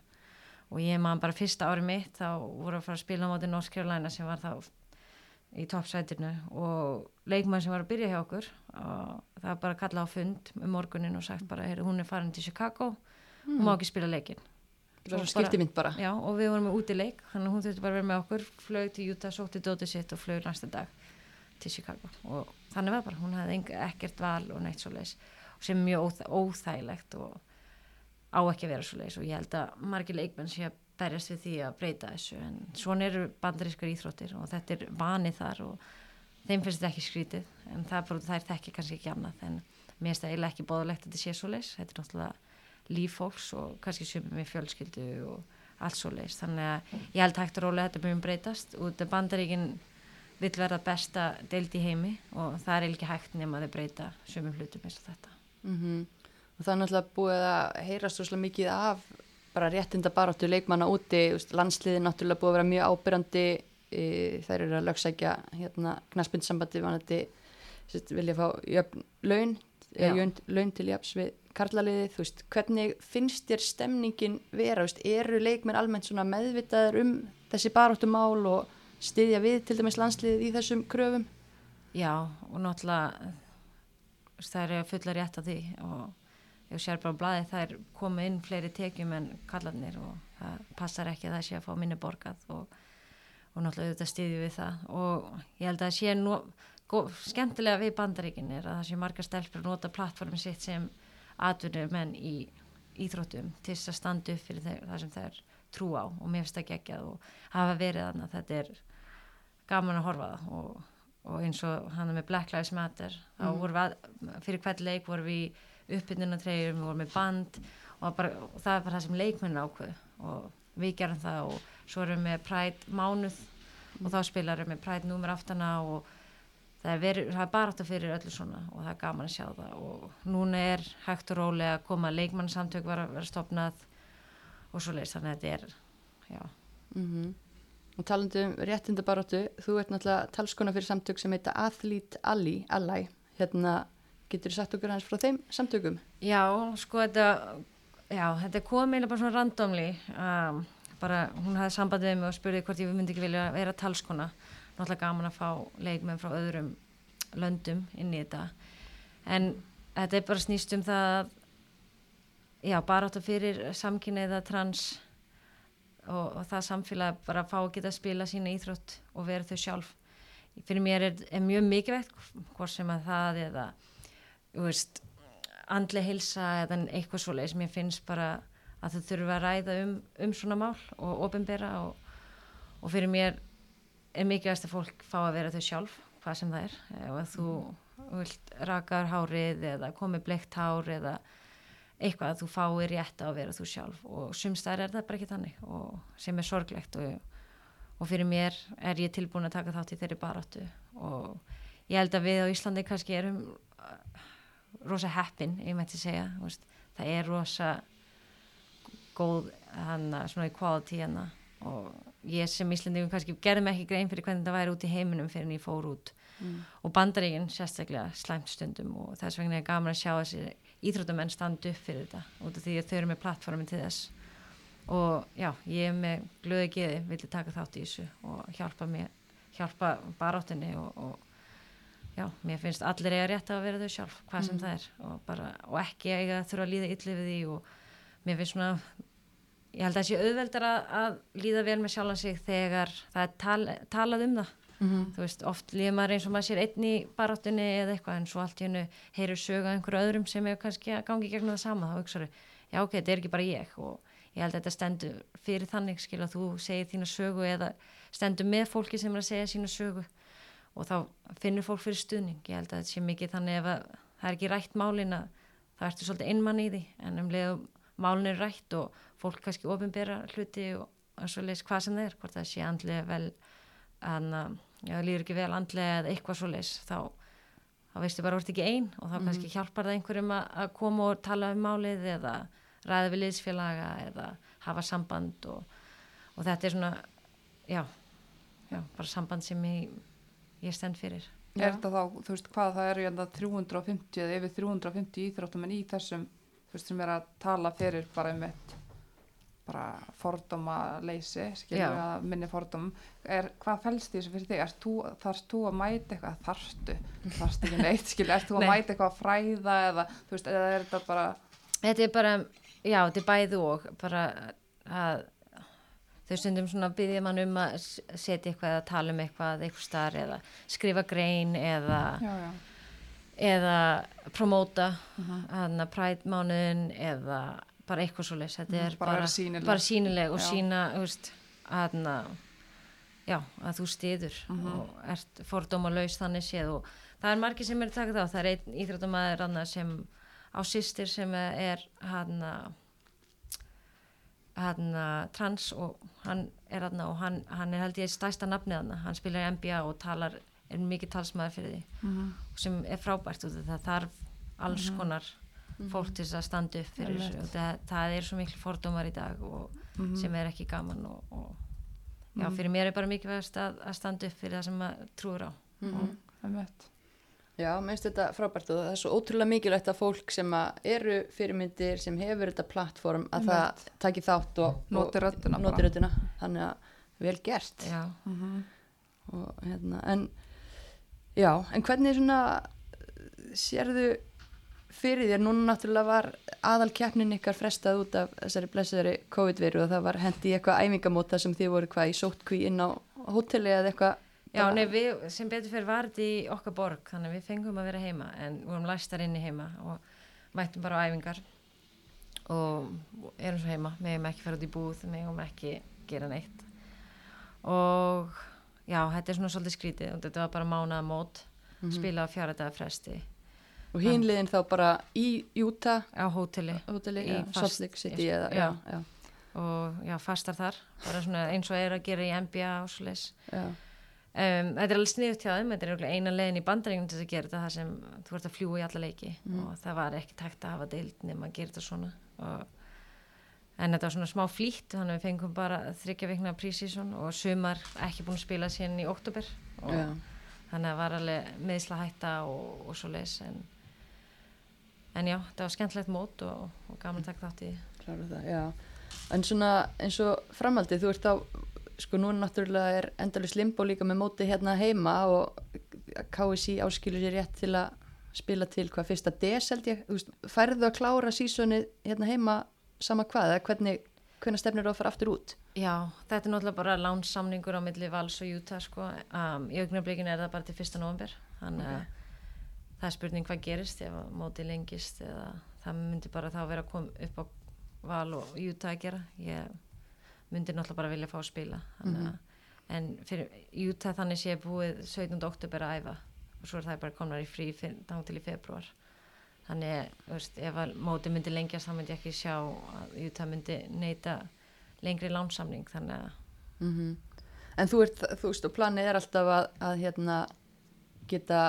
Og ég maður bara fyrsta ári mitt þá voru að fara að spila á móti North Carolina sem var þá í toppsætinu. Og leikmann sem var að byrja hjá okkur og það var bara kalla á fund um morgunin og sagt bara hún er farin til Chicago mm. hún má ekki spila leikin bara já, og við vorum með úti leik að hún þurfti bara að vera með okkur flög til Utah, sótti dótið sitt og flög næsta dag til Chicago. Og þannig var bara, hún hafði ekkert val og neitt svo leiðis sem er mjög óþægilegt og á ekki að vera svo leiðis og ég held að margir leikmenn sé að berjast við því að breyta þessu en svona eru bandarískar íþróttir og þetta er vanið þar og þeim finnst þetta ekki skrítið en það er bara það er þekki kannski ekki annað en mér finnst það eiginlega ekki bóðulegt að þetta sé svo leis þetta er náttúrulega líf fólks og kannski sumið með fjölskyldu og allt svo leis þannig að ég held hægt að róla þetta mjög breytast. Og þetta bandaríkin vil verða besta deild í heimi og það er ekki hægt nema að þau breyta sumum hlutum eins og þetta mm -hmm. og það er náttúrulega búið að heyrast svo mikið af bara réttinda baráttu leikmanna úti, landsliði náttúrulega búið að vera mjög ábyrjandi e, þær eru að lögsækja hérna knaspindsambandi vanandi vilja fá jöfn laun jöfn laun til jöfns við karlaliði, þú veist, hvernig finnst þér stemningin vera, veist, eru leikmenn almennt svona meðvitaður um þessi baráttu mál og styðja við til dæmis landsliðið í þessum kröfum? Já, og náttúrulega það eru fulla rétt af því og ég sér bara á bladi það er komið inn fleiri tekjum en kallarnir og það passar ekki að það sé að fá minni borgað og, og náttúrulega auðvitað stýðju við það. Og ég held að það sé nú skemmtilega við bandaríkin er að það sé marga stelpur að nota plattformin sitt sem atvinnum menn í íþróttum til að standa upp fyrir þeir, það sem þeir trú á og mér finnst það geggjað og hafa verið þannig að þetta er gaman að horfa það og, og eins og hann með Black Lives Matter mm. þá voru við, fyrir hvert leik voru við uppbyttunartreyjur, við vorum með band og, bara, og það er bara það sem leikmenn ákveð og við gerum það og svo erum við með præt mánuð og þá spilarum við með præt númur aftana og það er, veri, það er bara átt að fyrir öllu svona og það er gaman að sjá það og núna er hægt og rólega að koma leikmannsamtök var að vera stopnað og svo leiðist þannig að þetta er já mm -hmm. Og talandu um réttindabaróttu þú ert náttúrulega talskona fyrir samtök sem heita Athlete Ally, Ally hérna Getur þú sagt okkur hans frá þeim samtökum? Já, sko þetta, já, þetta kom eiginlega bara svona randomli. Um, bara hún hafði sambandið með mig og spurði hvort ég myndi ekki vilja vera talskona. Náttúrulega gaman að fá leikmenn frá öðrum löndum inn í þetta. En þetta er bara snýst um það, já, að fyrir samkynniða trans og, og það samfélag bara að fá að geta að spila sína íþrótt og vera þau sjálf. Fyrir mér er, er mjög mikilvægt hvort sem að það eða veist, andlega hilsa eða eitthvað svoleið sem ég finnst bara að þau þurfa að ræða um, um svona mál og ofinbera og, og fyrir mér er mikilvægast að fólk fá að vera þau sjálf hvað sem það er. Ef þú vilt rakaður hárið eða komið bleikt hár eða eitthvað að þú fáir rétt á að vera þú sjálf. Og sumstæðar er það bara ekki þannig og sem er sorglegt og, og fyrir mér er ég tilbúin að taka þátt í þeirri baráttu. Og ég held að við á Íslandi kannski erum uh, rosa heppin, ég mætti segja veist, það er rosa góð hana, svona equality hana. Og ég sem Íslandingum kannski gerðum ekki grein fyrir hvernig það væri út í heiminum fyrir en ég fór út mm. og bandaríkinn sérstaklega slæmt stundum og þess vegna er gaman að sjá þessi íþróttamenn standu upp fyrir þetta út af því að þau eru með plattformin til þess og já, ég er með glöði geði, vilja taka þátt í þessu og hjálpa mér, hjálpa baráttinni og, og já, mér finnst allir eiga rétt að vera þau sjálf hvað sem mm. það er og, bara, og ekki eiga þurfa að líða yllið við því og mér finnst svona ég held að það sé auðveldar að, að líða vel með sjálfan sig þegar það er tal, talað um það. Mm -hmm. þú veist, oft líður maður eins og maður sér einn í baráttunni eða eitthvað en svo allt í hennu heyrir söga einhverju öðrum sem er kannski að gangi gegnum það sama. Þá hugsaður, já ok, þetta er ekki bara ég. Og ég held að þetta stendur fyrir þannig skil að þú segir þína sögu eða stendur með fólki sem er að segja sína sögu. Og þá finnur fólk fyrir stuðning. Ég held að þetta sé mikið þannig ef það er ekki rætt málin að það ertu svolítið einmann í því. En um leiðu málin er rætt og fólk kannski ofinbera hluti og svo leiðis hvað sem það er hvort það sé andlega vel en um, já, líður ekki vel andlega eða eitthvað svo leis þá, þá veistu bara orðið ekki einn og þá mm. kannski hjálpar það einhverjum að, að koma og tala um málið eða ræða við liðsfélaga eða hafa samband og, og þetta er svona já, já bara samband sem ég, ég stend fyrir. Er þetta þá, þú veist hvað það eru 350 eða yfir 350 íþróttum en í þessum, þú veist sem er að tala fyrir bara um eitt bara fordóma leysi skilur að minni fordóm er, hvað fælst því þessu fyrir þig þú, þarfst þú að mæta eitthvað þarfstu, þarfst ekki neitt skilur erst þú að Nei. mæta eitthvað að fræða eða þú veist, eða er þetta bara þetta er bara, já, þetta er bæðu og bara að þau stundum svona byggja mann um að setja eitthvað eða tala um eitthvað eitthvað starf eða skrifa grein eða já, já. eða promóta uh -huh. hana prædmánuðin eða bara eitthvað svo leiðs þetta mm, er bara, bara, bara sínileg og já. sína veist, að, já, að þú stiður mm -hmm. og ert fordóma laus þannig séð og það er margir sem er takkt á það er einn íþróttumæður sem á sýstir sem er hann hann trans og hann er hann og hann, hann er held ég stæsta nafnið hann hann spilar NBA og talar er mikið talsmaður fyrir því mm -hmm. sem er frábært og það þarf alls -hmm. konar mm -hmm. fólk til að standa upp fyrir þessu og það, það er svo miklu fordómar í dag og, mm -hmm. sem er ekki gaman og, og já, mhm. fyrir mér er bara mikilvægast að, að standa upp fyrir það sem maður trúur á mhm. Já, mér finnst þetta frábært og það er svo ótrúlega mikilvægt að fólk sem að eru fyrirmyndir sem hefur þetta plattform að það taki þátt og noti röttuna, röttuna þannig að vel gert mm -hmm. og hérna en já, en hvernig svona sérðu fyrir þér, núna náttúrulega var aðal keppnin ykkar frestað út af þessari blessaðari COVID-veru og það var hendi eitthvað æfingamóta sem þið voru hvað í sóttkví inn á hotelli eða eitthvað? Já, nei, við sem betur fyrir varði í okkar borg, þannig við fengum að vera heima en við vorum læstar inni heima og mættum bara á æfingar og erum svo heima. Við hefum ekki farið út í búð, við hefum ekki gera neitt. Og já, þetta er svona svolítið skrítið og þetta var bara mánaða mót mm -hmm. spila á fjara dagar fresti og hínliðin þá bara í Utah? Á hóteli, hóteli í Salt City eða, já, já. og já, fastar þar. Eins og er að gera í NBA og svo leis um, þetta er alveg sniðt hjá þeim. Þetta er eina legin í bandaríkjum til að gera þetta það sem þú ert að fljúa í alla leiki. Mm. og það var ekki takt að hafa deild nema að gera þetta svona. Og, en þetta var svona smá flýtt þannig að við fengum bara þryggja vikna prísíson og sumar ekki búin að spila síðan í oktober og já. þannig að það var alveg meðsla hætta og, og svo leis en en já, það var skemmtlegt mót og, og gaman að taka þátt í það, En svona eins og framhaldið, þú ert á sko núna náttúrulega er endalus limbo líka með móti hérna heima og KSI áskilur sér rétt til að spila til hvað fyrsta des held ég, þú veist, færðu að klára sísoni hérna heima sama hvað eða hvernig, hvernig stefnir þú að fara aftur út? Já, þetta er náttúrulega bara lánsamningur á milli Vals og Utah sko, um, í augnablikinu er það bara til fyrsta november, þannig að okay það er spurning hvað gerist ef móti lengist eða það myndi bara þá vera að koma upp á val og júta að gera ég myndi náttúrulega bara vilja fá að spila að mm -hmm. en fyrir Utah þannig sé búið 17. oktober að æfa og svo er það bara komnar í frí þá til í februar þannig, veist, ef að móti myndi lengjast þá myndi ég ekki sjá að Utah myndi neyta lengri lánsamning þannig að Mm En þú ert, þú veist, og planið er alltaf að, að hérna, geta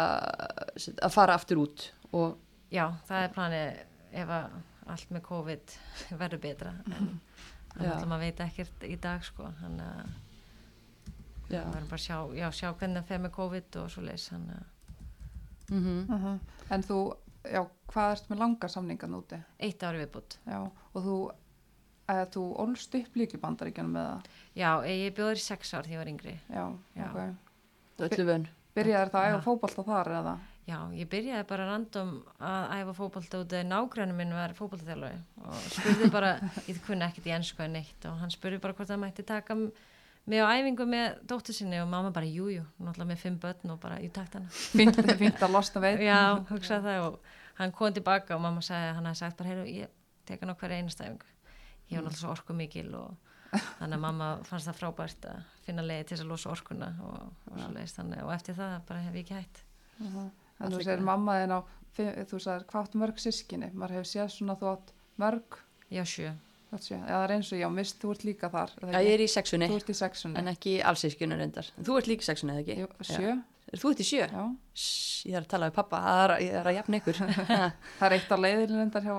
að fara aftur út og já, það er planið ef að allt með COVID verður betra en þannig að maður veit ekkert í dag sko þannig að við verðum bara að sjá, já, sjá hvernig það fer með COVID og svo leys þannig að mm En þú, já, hvað ert með langa samningan úti? eitt ári viðbútt Já, og þú, að þú ólst upp líka í bandaríkjanum með það? já, ég bjóður í sex ár því ég var yngri Já, Já. ok. öllu vön Byrjaði það að æfa fótbolta þar eða? já, ég byrjaði bara random að æfa fótbolta út eða nágrænum minn var fótboltaþjálfari og spurði bara, ég kunni ekkert í ennsku en neitt og hann spurði bara hvort það mætti taka mig á æfingu með dóttur sinni og mamma bara, jújú, náttúrulega með fimm börn og bara, ég takt hana Fínt, fínt að losna veit. Já, hugsaði það og hann kom tilbaka og mamma sagði að hann hafði sagt bara, heyru, ég tek hann á hverja einastæfingu. Ég var náttúrulega svo orku mikil og þannig að mamma fannst það frábært að finna leiði til þess að losa orkuna og, og, svo leiðist, þannig, og eftir það bara hef ég ekki hætt. Uh En þú segir mamma þinn á, þú sagðir, áttu mörg sískinni? Maður hefur séð svona þú átt mörg, Já, sjö. eða það er eins og já, mist, þú ert líka þar. er það Já, ekki? ég er í sexunni, Þú ert í sexunni. en ekki allsískjunni reyndar. En Þú ert líka í sexunni, eða ekki? Jú, sjö, Er þú ert í sjö? já. Sss, ég þarf að tala við pappa, það er, ég er að jafna ykkur. Það er eitt á leiðinu reyndar hjá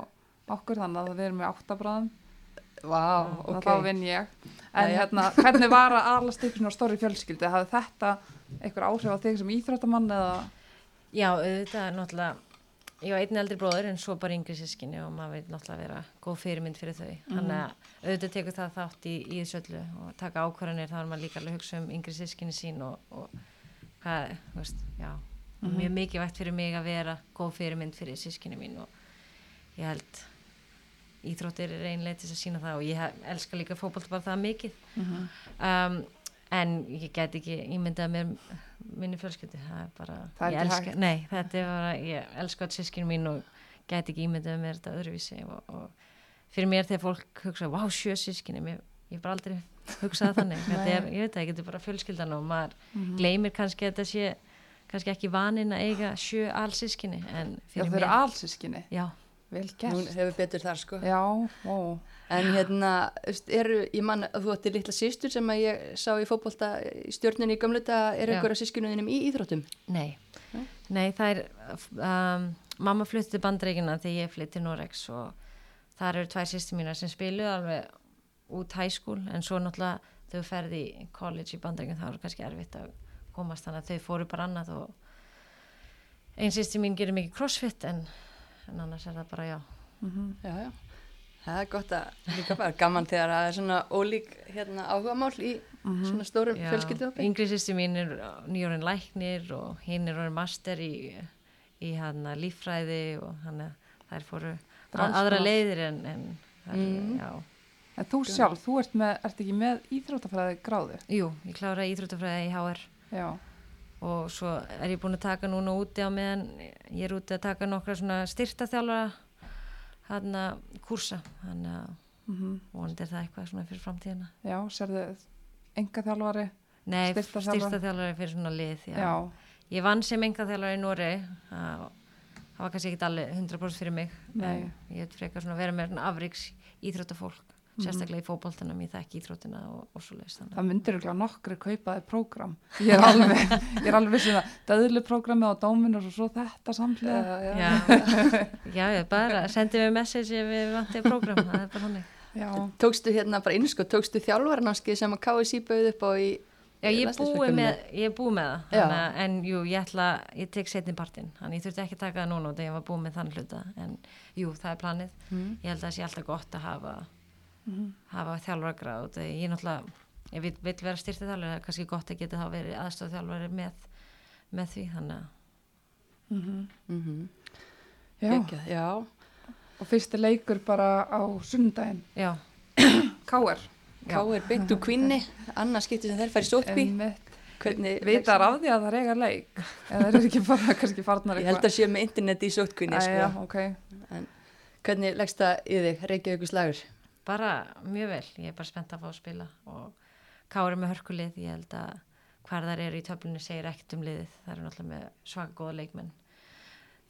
okkur, þannig að við erum með áttabráðum. Vá, og ok. þá vinn ég. En Jæja. hérna, hvernig var að alast ykkur svona stóri fjölskyldi? Hafði þetta einhver áhrif á þig sem íþróttamann eða? Já, auðvitað, náttúrulega, ég var einni eldri bróður en svo bara yngri sískinni og maður vil náttúrulega vera góð fyrirmynd fyrir þau. Þannig að auðvitað tekur það þátt í, í þessu öllu og taka ákvarðanir þá er maður líka alveg að hugsa um yngri sískinni sín og, og hvað, þú veist, já, mjög mikilvægt fyrir mig að vera góð fyrirmynd fyrir sískinni mín og ég held íþróttir er einlega til að sína það og ég elska líka fótbolt bara það mikið. Um, en ég get ekki ímyndað mér minni fjölskyldi það er bara, Það er ég elska, nei, þetta er bara ég elska alls sískinu mín og get ekki ímyndað mér þetta öðruvísi og, og fyrir mér þegar fólk hugsa, vá, sjö sískinu mér, ég hef bara aldrei hugsað þannig, er, ég veit það, ég getur bara fjölskyldan og maður gleymir kannski að þetta sé kannski ekki vanin að eiga sjö allsískinni Já, fyrir allsískinni. já, Vel Hún gert. hefur betur þar, sko. Já, ó. En hérna, eru, ég man að þú ætti litla sýstur sem að ég sá í fótbolta í stjórninni í gamluta, er einhverja sískunuðinum í íþróttum? Nei, Nei? nei það er um, mamma flutti bandreikina þegar ég flytti Norex og þar eru tvær sýstir mínar sem spilu alveg út school en svo náttúrulega þau ferði í college í bandreikina það var kannski erfitt að komast þannig að þau fóru bara annað og einn sýstir mín gerir mikið crossfit en, en annars er það bara já Já, já. Það er gott að líka bara gaman þegar það er svona ólík hérna, áhugamál í svona stórum Já, fjölskyldu yngri sýstir mín er nýjórinn læknir og hinn er orðin master í, í hana líffræði og hann þær fóru aðra leiðir en, en þær, Mm. já. En þú sjálf, þú ert, með, ert ekki með íþróttafræði gráðu? Jú, ég klára íþróttafræði í HR Já. Og svo er ég búin að taka núna úti á meðan ég er úti að taka nokkra svona styrtaþjálfara hann að kursa þannig að Mm vonandi er það eitthvað svona fyrir framtíðina Já, sérðu enga þjálfari? Nei, styrtaþjálfari fyrir svona lið já. Já. Ég vann sem engaþjálfari í Nóri það var kannski ekki allir 100% fyrir mig Nei. en ég heit frekar svona að vera með afriks íþróttafólk. Sérstaklega í fótboltanum, ég þekki íþróttina og, og svo leiðist þannig Það myndir ekki nokkri kaupaði prógram. Ég er alveg, ég er alveg að döðluprógrami á Dominus og svo þetta samlega. Já, já. Já, ég bara sendi mér message ef við vantið program, það er bara hannig. Já. Tókstu hérna bara innsko, tókstu þjálfarnámskið sem að KSI bauð upp á í Já, ég landsliðsverkefninu? með, ég búið með það, hana, en jú, ég ætla, ég tek setni partinn, þannig ég þurfti ekki að taka það núna og þegar ég var búið með þann hluta, en jú, það er planið. Mm. Ég held að það sé alltaf gott að hafa, Mhm. hafa þjálfargráð ég náttúrulega, ég vil, vil vera styrtið þjálfari, það er kannski gott að geta þá verið aðstof þjálfari með, með því, þannig að, Mm Mm Já. já. já. Og fyrsti leikur bara á sundaginn. já, Káar. Já. K er beint úr kvinni, annars skiptir sem þeir fari sótkví. Hvernig Vitar af því að það er eiga leik. Eða þeir eru ekki bara kannski farnar Ég held að sé með internet í sótkvinni, sko. Æja, ok. Hvernig leggst það í þig, Reykjavíkus lagur? Bara mjög vel, ég er bara spennt að fá að spila og Kári með hörkulið, ég held að hvar þær eru í töflunni segir ekkert um liðið, það eru náttúrulega með svaka góða leikmenn.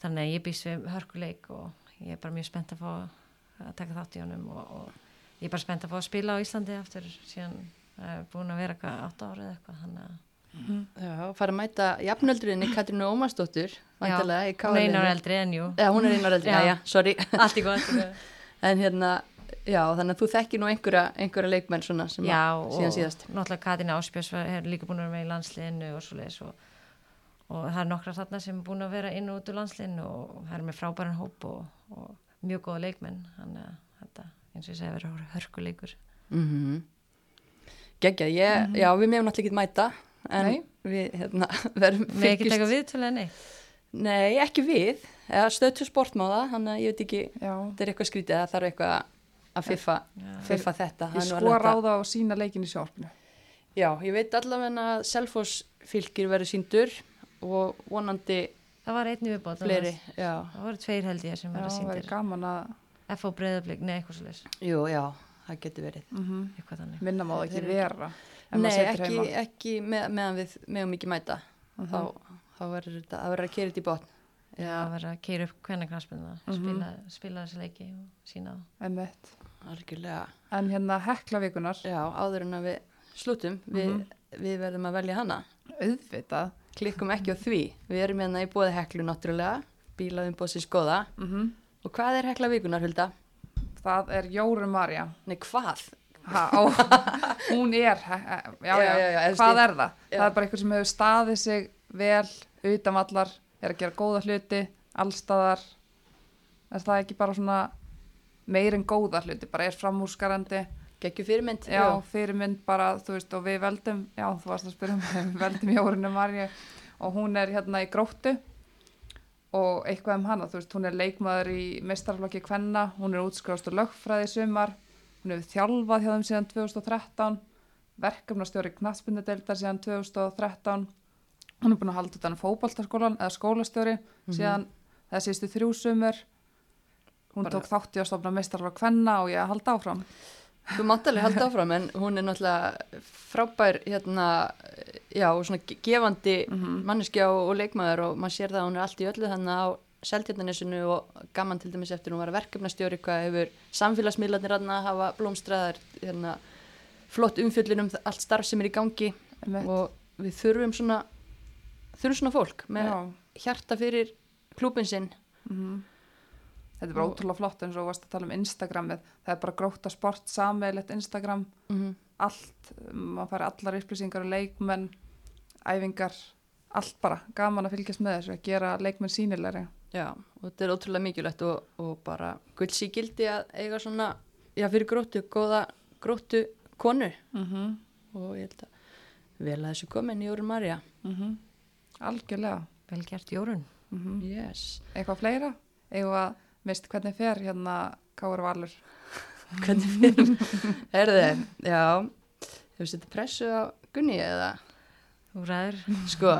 Þannig að ég býst við hörkuleik og ég er bara mjög spennt að fá að taka þátt í honum og, og ég er bara spennt að fá að spila á Íslandi eftir síðan er búin að vera eitthvað átt árið eitthvað þannig að Já, fara að mæta jafnöldrinni Katrínu Ómarsdóttur hún er einar eldri en jú. Hún er einar eldri, já, já, sorry. Allt í góð En hérna, já, þannig að þú þekkir nú einhverja, einhverja leikmenn svona sem Já, að síðan og síðast. náttúrulega Katin Áspjörs er líka búin að vera með í landsliðinu og svo leiðis og, og það er nokkra þarna sem er búin að vera inn og út úr landsliðinu og það er með frábæran hóp og, og mjög góða leikmenn þannig að þetta, eins og ég segi, verður hörkuleikur mm Gekkja, ég, já, við meðum náttúrulega ekki mæta en Nei. við, hérna, verðum Með ekki taka viðtölu en neitt? Nei, ekki við, eða stöðtu sportmáða, þannig að ég veit ekki, Já. þetta er eitthvað skrítið að þarf eitthvað að fiffa, fiffa þetta. Ég skor á að- það og sína leikin í sjálfnu. Já, ég veit allavega að Selfoss fylgir verður síndur og vonandi Það var einni viðbót það voru tveir held ég sem Já, verður það er síndir gaman að F.O. breyðablík, nei, eitthvað svo leiðis jú, já, það getur verið. mm eitthvað þannig minna má það ekki vera. Nei, ekki, ekki með, meðan við meðum ekki mæta, Mhm. þá, þá verður þetta, það verður að kera þetta í botn. Já, að vera að keira upp hvernig knaspinu Mhm. spila, spila þessi leiki og sína það. Algjörlega, En hérna heklavikunar, já, áður en að við slutum, við, Mhm. við verðum að velja hana. auðvitað. klikkum ekki á því. Við erum hérna í bóði heklu náttúrulega, bílaðum bóðsins góða. Mm Og hvað er hekla vikunar, Hulda? Það er Jóru Marja. Nei, hvað? Ha, ó, hún er, já, já, Já, hvað er það? Það er bara eitthvað sem hefur staðið sig vel utanvallar, er að gera góða hluti, allstaðar. Er það ekki bara svona meir en góða hluti, bara er framúrskarandi, Gekju fyrirmynd? já, fyrirmynd bara, þú veist, og við veldum, já, þú varst að spyrja mig, við veldum Jórunu Marju og hún er hérna í gróttu og eitthvað um hana, þú veist, hún er leikmaður í mestarflokki Kvenna, hún er útskrifast og lögfræði sumar, hún hefur þjálfað hjá þeim síðan 2013, verkefnastjóri knattspindadeildar síðan 2013, hún er búin að halda utan fótboltaskólan eða skólastjóri síðan það síðustu þrjú sumur, hún tók þátt í að stofna mestarflokk Kvenna og ég að halda áfram. Þú mátt alveg halda áfram, en hún er náttúrulega frábær, hérna, já, svona ge- gefandi Mhm. manneskja og, og leikmaður og maður sér það að hún er allt í öllu þannig á Seltjarnanesinu og gaman til dæmis eftir hún var verkefnastjóri hvað hefur samfélagsmiðlarnir að hafa blómstræðar, hérna, flott umfjöllun um allt starf sem er í gangi Einmitt. og við þurfum svona, þurfum svona fólk með Já. hjarta fyrir klúbin sinn. Mhm. Þetta er bara ótrúlega flott eins og varst að tala um Instagramið. Það er bara gróta sport sammeilegt Instagram. Mm Allt, maður fær allar upplýsingar og leikmenn, æfingar, allt bara. Gaman að fylgjast með þessu, að gera leikmenn sínilegri. Já, og þetta er ótrúlega mikilvægt og, og bara gulds í gildi að eiga svona, já, fyrir gróttu, góða gróttu konu Mm -hmm. og ég held að vel að þessu komin í Jórun Marja. Algjörlega. Vel gert Jórun Mm Yes. Eitthvað fleira? Eitthvað að mist hvernig fer hérna Káur Valur? Hvernig fyrir? Herði, já, hefur setið pressu á Gunni eða? Þú ræður Sko,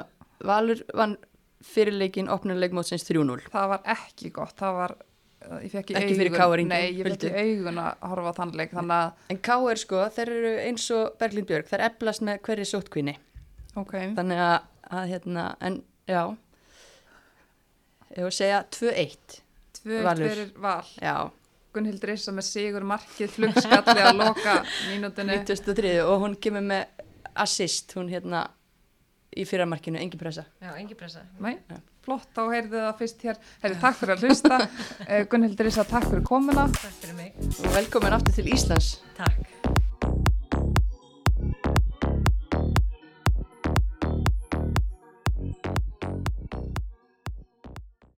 Valur vann fyrirleikin opnuleikmótsins 3-0. Það var ekki gott, það var, uh, ég fekk í augun, nei, ég fekk í augun að horfa á þannleik, þannig að, En K.R. sko, þeir eru eins og Berglind Björg, þeir eflast með hverju sótkvinni. ok, Þannig að, að hérna, en já, ég var að segja 2-1. Tvö Valur. fyrir val. Já, Gunnhildur Issa með sigur markið flugskalli að loka mínútinni 93 og hún kemur með assist, hún hérna í fyrramarkinu, engin pressa. Já, engi pressa. Nei, flott, þá heyrðu það fyrst hér. Herri, takk fyrir að hlusta. Eh, Gunnhildur Issa, takk fyrir komuna. Takk fyrir mig. Og velkomin aftur til Íslands. Takk